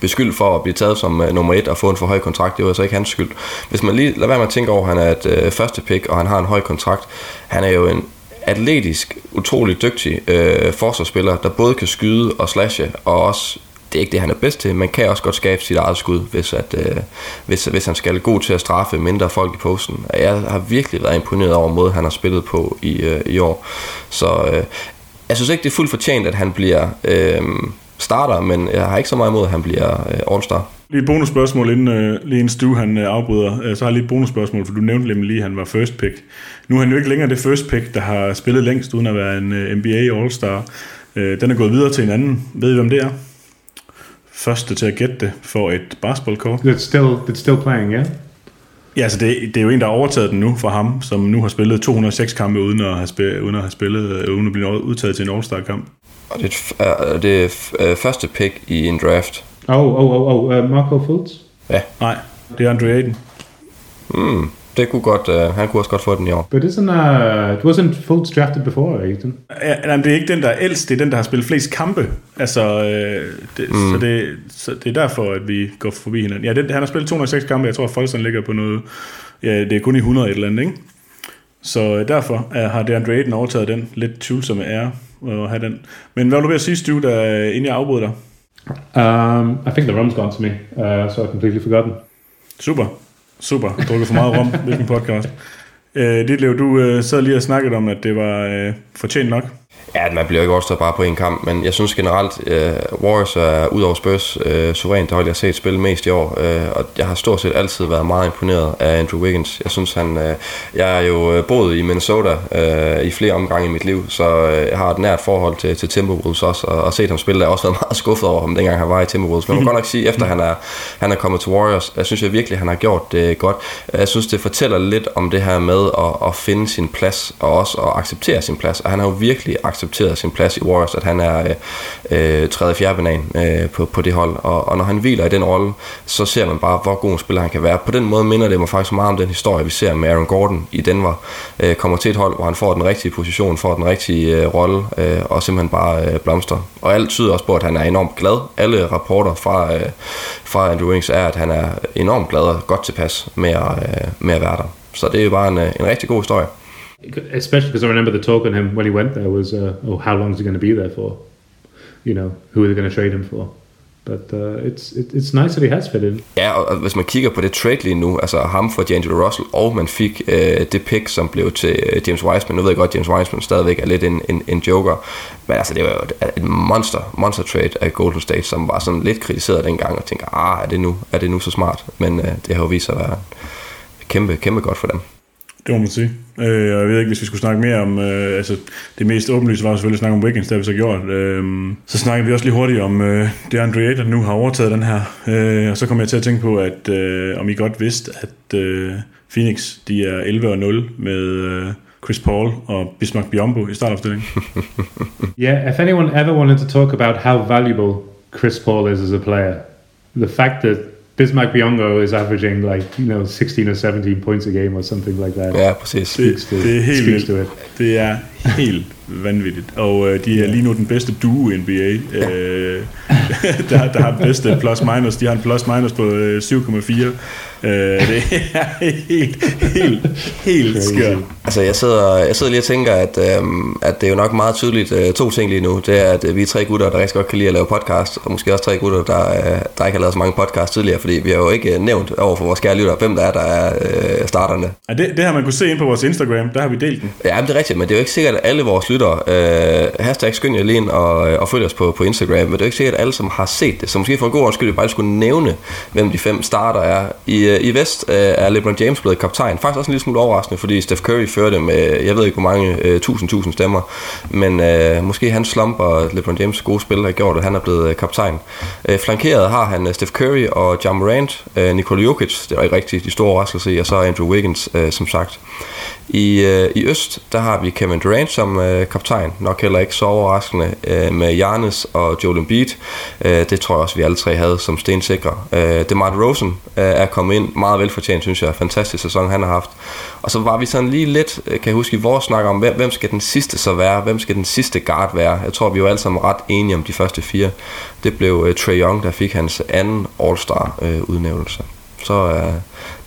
beskyldt for at blive taget som øh, nummer et og få en for høj kontrakt. Det var så ikke hans skyld. Hvis man lige lader være med at tænke over, at han er et øh, første pick, og han har en høj kontrakt. Han er jo en atletisk, utrolig dygtig øh, forsvarsspiller, der både kan skyde og slashe, og også, det er ikke det, han er bedst til, Man kan også godt skabe sit eget skud, hvis, at, øh, hvis, hvis han skal god til at straffe mindre folk i posten. Jeg har virkelig været imponeret over måden, han har spillet på i, øh, i år. Så øh, jeg synes ikke, det er fuldt fortjent, at han bliver øh, starter, men jeg har ikke så meget imod, at han bliver øh, All-Star. Lige et bonusspørgsmål, inden, øh, lige inden Stu han øh, afbryder. Øh, så har jeg lige et bonusspørgsmål, for du nævnte nemlig lige, at han var first pick. Nu er han jo ikke længere det first pick, der har spillet længst, uden at være en øh, NBA All-Star. Øh, den er gået videre til en anden. Ved I, hvem det er? Første til at gætte det for et basketballkort. That's still that's still playing, yeah. Ja, altså det, det er jo en, der har overtaget den nu fra ham, som nu har spillet 206 kampe uden at have, spillet, uden at have spillet, øh, uden at blive udtaget til en All-Star-kamp. Og det er, det er f- første pick i en draft. Oh, oh, oh, oh, uh, Marco Fultz. Nej, det er Andre Ayton. Mm, det kunne godt, øh, han kunne også godt få den i år. But isn't uh, it wasn't Fultz drafted before Ayton? Ja, nej, det er ikke den, der er ældst, det er den, der har spillet flest kampe. Altså, øh, det, mm. så, det, så det er derfor, at vi går forbi hinanden. Ja, den, han har spillet 206 kampe, jeg tror, at Folsom ligger på noget, ja, det er kun i 100 et eller andet, ikke? Så øh, derfor er, har det Andre Ayton overtaget den lidt tvivlsomme ære at have den. Men hvad var du ved at sige, Stu, der, inden jeg afbryder dig? Um, I think the rum's gone to me, uh, so I completely forgotten. Super, super. Jeg for meget rom, hvilken podcast. Øh, Ditlev, du øh, sad lige og snakkede om, at det var øh, fortjent nok. Ja, man bliver ikke overstået bare på en kamp, men jeg synes generelt, uh, Warriors er ud over Spurs uh, suverænt hold, jeg har set spille mest i år, uh, og jeg har stort set altid været meget imponeret af Andrew Wiggins. Jeg synes, han, uh, jeg er jo boet i Minnesota uh, i flere omgange i mit liv, så jeg har et nært forhold til, til Timberwolves også, og, og set ham spille, jeg har også været meget skuffet over ham, dengang han var i Timberwolves. Men man kan godt nok sige, efter han er, han er kommet til Warriors, jeg synes jeg virkelig, han har gjort det godt. Jeg synes, det fortæller lidt om det her med at, at finde sin plads, og også at acceptere sin plads, og han har jo virkelig accepteret accepteret sin plads i Warriors, at han er øh, tredje fjerde banan øh, på, på det hold, og, og når han hviler i den rolle, så ser man bare, hvor god en spiller han kan være. På den måde minder det mig faktisk meget om den historie, vi ser med Aaron Gordon i Denver, øh, kommer til et hold, hvor han får den rigtige position, får den rigtige øh, rolle, øh, og simpelthen bare øh, blomster. Og alt tyder også på, at han er enormt glad. Alle rapporter fra, øh, fra Andrew Wings er, at han er enormt glad og godt tilpas med at, øh, med at være der. Så det er jo bare en, øh, en rigtig god historie. Especially because I remember the talk on him when he went there was, uh, oh, how long is he going to be there for? You know, who are they going to trade him for? But uh, it's it, it's nice that he has fit in. Ja, og hvis man kigger på det trade lige nu, altså ham for D'Angelo Russell, og man fik øh, det pick, som blev til øh, James Wiseman. Nu ved jeg godt, at James Wiseman stadigvæk er lidt en, en, en joker, men altså det var jo et monster, monster trade af Golden State, som var sådan lidt kritiseret dengang, og tænker, ah, er det nu, er det nu så smart? Men øh, det har jo vist sig at være kæmpe, kæmpe godt for dem. Det må man sige. Øh, og jeg ved ikke, hvis vi skulle snakke mere om... Øh, altså, det mest åbenlyse var selvfølgelig at snakke om Wiggins, det har vi så gjort. Øh, så snakker vi også lige hurtigt om øh, det Andre Ayton nu har overtaget den her. Øh, og så kommer jeg til at tænke på, at øh, om I godt vidste, at øh, Phoenix de er 11-0 med øh, Chris Paul og Bismarck Biombo i startopstillingen. Yeah, if anyone ever wanted to talk about how valuable Chris Paul is as a player, the fact that Bismarck Biongo is averaging like you know 16 or 17 points a game or something like that. Ja, præcis. Det, Speaks to- det er helt speaks to vildt. it. Det er helt vanvittigt. Og øh, de er lige nu den bedste duo i NBA. Øh, der, der har den bedste plus minus. De har en plus minus på øh, 7,4. Øh, det er helt, helt, helt skørt. Altså, jeg sidder, jeg sidder lige og tænker, at, øhm, at det er jo nok meget tydeligt øh, to ting lige nu. Det er, at øh, vi er tre gutter, der rigtig godt kan lide at lave podcast, og måske også tre gutter, der, øh, der ikke har lavet så mange podcasts tidligere, fordi vi har jo ikke øh, nævnt over for vores kære lytter, hvem der er, der er øh, starterne. Ja, det, det har man kunne se ind på vores Instagram. Der har vi delt den. Ja, men det er rigtigt, men det er jo ikke sikkert, at alle vores lyttere, øh, hashtag skynd jer lige ind og, og følg os på, på Instagram, men det er jo ikke sikkert, at alle, som har set det, så måske for en god skyld, bare skulle nævne, hvem de fem starter er. I, øh, i Vest øh, er LeBron James blevet kaptajn. Faktisk også en lille smule overraskende, fordi Steph Curry førte med, jeg ved ikke hvor mange, øh, tusind, tusind stemmer, men øh, måske han slumper LeBron James gode spil har gjort, at han er blevet øh, kaptajn. Øh, flankeret har han øh, Steph Curry og John Morant, øh, Nikola Jokic, det er ikke rigtigt de store overraskelser i, og så Andrew Wiggins, øh, som sagt. I, øh, I Øst, der har vi Kevin Durant som øh, kaptajn, nok heller ikke så overraskende, øh, med Giannis og Joel Embiid. Øh, det tror jeg også, vi alle tre havde som stensikre. Øh, DeMar Rosen øh, er kommet ind meget velfortjent, synes jeg. Fantastisk sæson, han har haft. Og så var vi sådan lige lidt, øh, kan jeg huske, i vores snak om, hvem, hvem skal den sidste så være? Hvem skal den sidste guard være? Jeg tror, vi var alle sammen ret enige om de første fire. Det blev øh, Trae Young, der fik hans anden All-Star øh, udnævnelse. Så er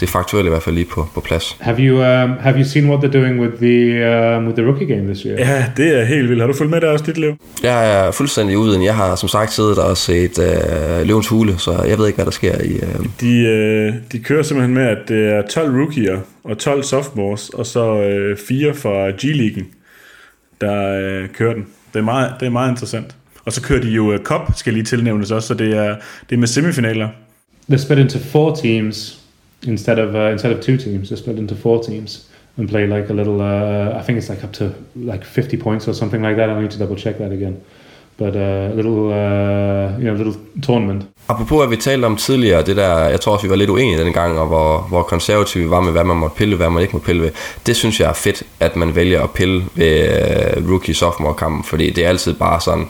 det faktuelle i hvert fald lige på, på plads. Have you um, have you seen what they're doing with the um, with the rookie game this year? Ja, det er helt vildt. Har du fulgt med der også, dit liv? Jeg er fuldstændig uden. Jeg har som sagt siddet og set øh, Løvens Hule, så jeg ved ikke, hvad der sker i... Øh, De, øh, de kører simpelthen med, at det er 12 rookier og 12 sophomores, og så øh, fire fra G-Leaguen, der øh, kører den. Det er, meget, det er meget interessant. Og så kører de jo øh, Cup, skal lige tilnævnes også, så det er, det er med semifinaler they're split into four teams instead of uh, instead of two teams. They're split into four teams and play like a little. Uh, I think it's like up to like 50 points or something like that. I need to double check that again. But uh, a little, uh, you know, little tournament. Apropos hvad vi talte om tidligere, det der, jeg tror også, vi var lidt uenige den gang, og hvor, hvor konservative var med, hvad man måtte pille, hvad man ikke må pille ved. Det synes jeg er fedt, at man vælger at pille ved uh, rookie-sophomore-kampen, fordi det er altid bare sådan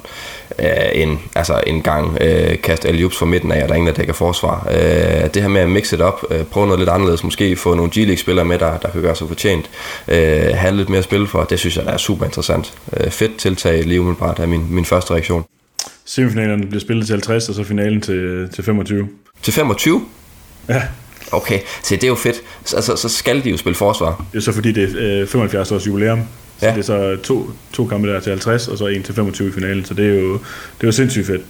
uh, en, altså en gang uh, kast alle fra midten af, og der er ingen, der dækker forsvar. Uh, det her med at mix it up, uh, prøve noget lidt anderledes, måske få nogle G-League-spillere med, der, der kan gøre sig fortjent, uh, have lidt mere at spille for, det synes jeg er super interessant. Uh, fedt tiltag lige umiddelbart er min, min første reaktion. Semifinalerne bliver spillet til 50, og så finalen til, til 25. Til 25? Ja. Okay, så det er jo fedt. Så, altså, så skal de jo spille forsvar. Det er så fordi, det er øh, 75 års jubilæum. Så Ja. det er så to, to kampe der til 50, og så en til 25 i finalen. Så det er jo, det er jo sindssygt fedt.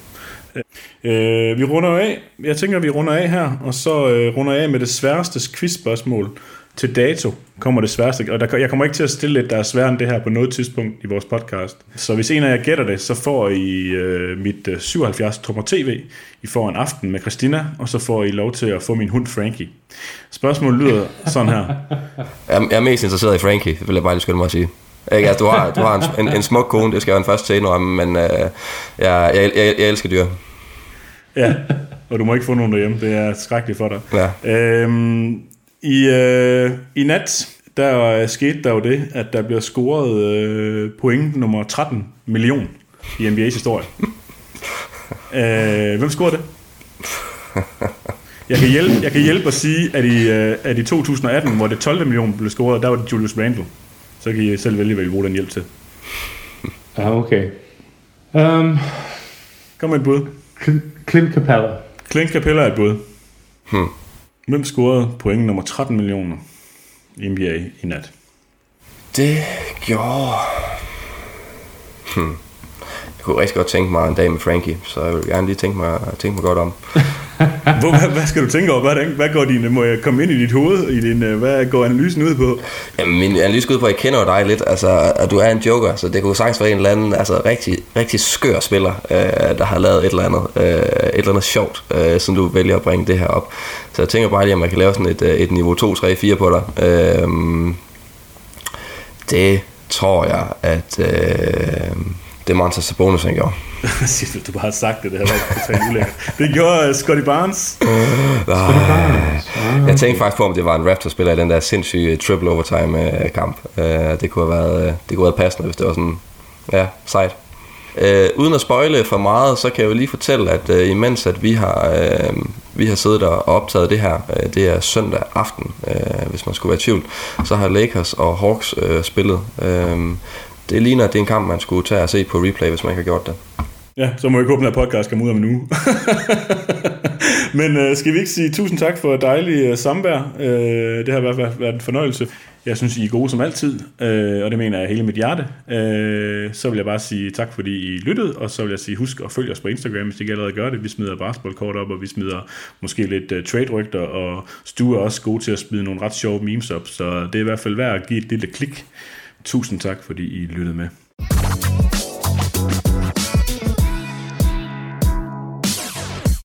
Øh, vi runder af. Jeg tænker, vi runder af her, og så øh, runder jeg af med det sværeste quizspørgsmål til dato kommer det sværeste. Og der, jeg kommer ikke til at stille et, der er sværere end det her på noget tidspunkt i vores podcast. Så hvis en af jer gætter det, så får I øh, mit øh, 77 trummer tv. I får en aften med Christina, og så får I lov til at få min hund Frankie. Spørgsmålet lyder sådan her. Jeg, jeg er mest interesseret i Frankie, vil jeg bare lige skynde mig at sige. Ikke, altså, du har, du har en, en, en smuk kone, det skal jeg jo først til indrømme, men øh, jeg, jeg, jeg, jeg elsker dyr. Ja, og du må ikke få nogen derhjemme. Det er skrækkeligt for dig. Ja. Øhm, i, øh, I nat, der øh, skete der jo det, at der bliver scoret øh, point nummer 13 million i NBA's historie. øh, hvem scorede det? Jeg kan, hjælpe, jeg kan hjælpe at sige, at i, øh, at i 2018, hvor det 12 million blev scoret, der var det Julius Randle. Så kan I selv vælge, hvad I bruger den hjælp til. Ah, okay. Um, Kom med et bud. Cl- Clint Capella. Clint Capella er et bud. Hmm. Hvem scorede point nummer 13 millioner i NBA i nat? Det gjorde... Hmm. Jeg kunne rigtig godt tænke mig en dag med Frankie, så jeg vil gerne lige tænke mig, tænke mig godt om. Hvor, hvad, hvad skal du tænke over? Hvad, hvad går din, må jeg komme ind i dit hoved? I din, øh, hvad går analysen ud på? Jamen, min analyse går ud på, at jeg kender dig lidt, altså, at du er en joker, så det kunne sagtens være en eller anden altså, rigtig, rigtig skør spiller, øh, der har lavet et eller andet, øh, et eller andet sjovt, øh, som du vælger at bringe det her op. Så jeg tænker bare lige, om man kan lave sådan et, øh, et niveau 2, 3, 4 på dig. Øh, det tror jeg, at øh, det er Sabonis, han gjorde. Siger du, du bare har sagt det, det har været totalt ulækkert. Det gjorde uh, Scotty Barnes. Jeg tænkte faktisk på, om det var en Raptors-spiller i den der sindssyge triple overtime-kamp. Øh, det, kunne have været, øh, det kunne have været passende, hvis det var sådan, ja, sejt. Øh, uden at spoile for meget, så kan jeg jo lige fortælle, at øh, imens at vi har, øh, vi har siddet og optaget det her, øh, det er søndag aften, øh, hvis man skulle være i tvivl, så har Lakers og Hawks øh, spillet. Øh, det ligner, at det er en kamp, man skulle tage og se på replay, hvis man ikke har gjort det. Ja, så må jeg ikke håbe, at podcast kommer ud om en uge. Men øh, skal vi ikke sige tusind tak for dejlig øh, samvær? Øh, det har i hvert fald været en fornøjelse. Jeg synes, I er gode som altid, øh, og det mener jeg hele mit hjerte. Øh, så vil jeg bare sige tak, fordi I lyttede, og så vil jeg sige, husk at følge os på Instagram, hvis I ikke allerede gør det. Vi smider basketballkort op, og vi smider måske lidt uh, trade-rygter, og Stu er også god til at smide nogle ret sjove memes op, så det er i hvert fald værd at give et lille klik. Tusind tak, fordi I lyttede med.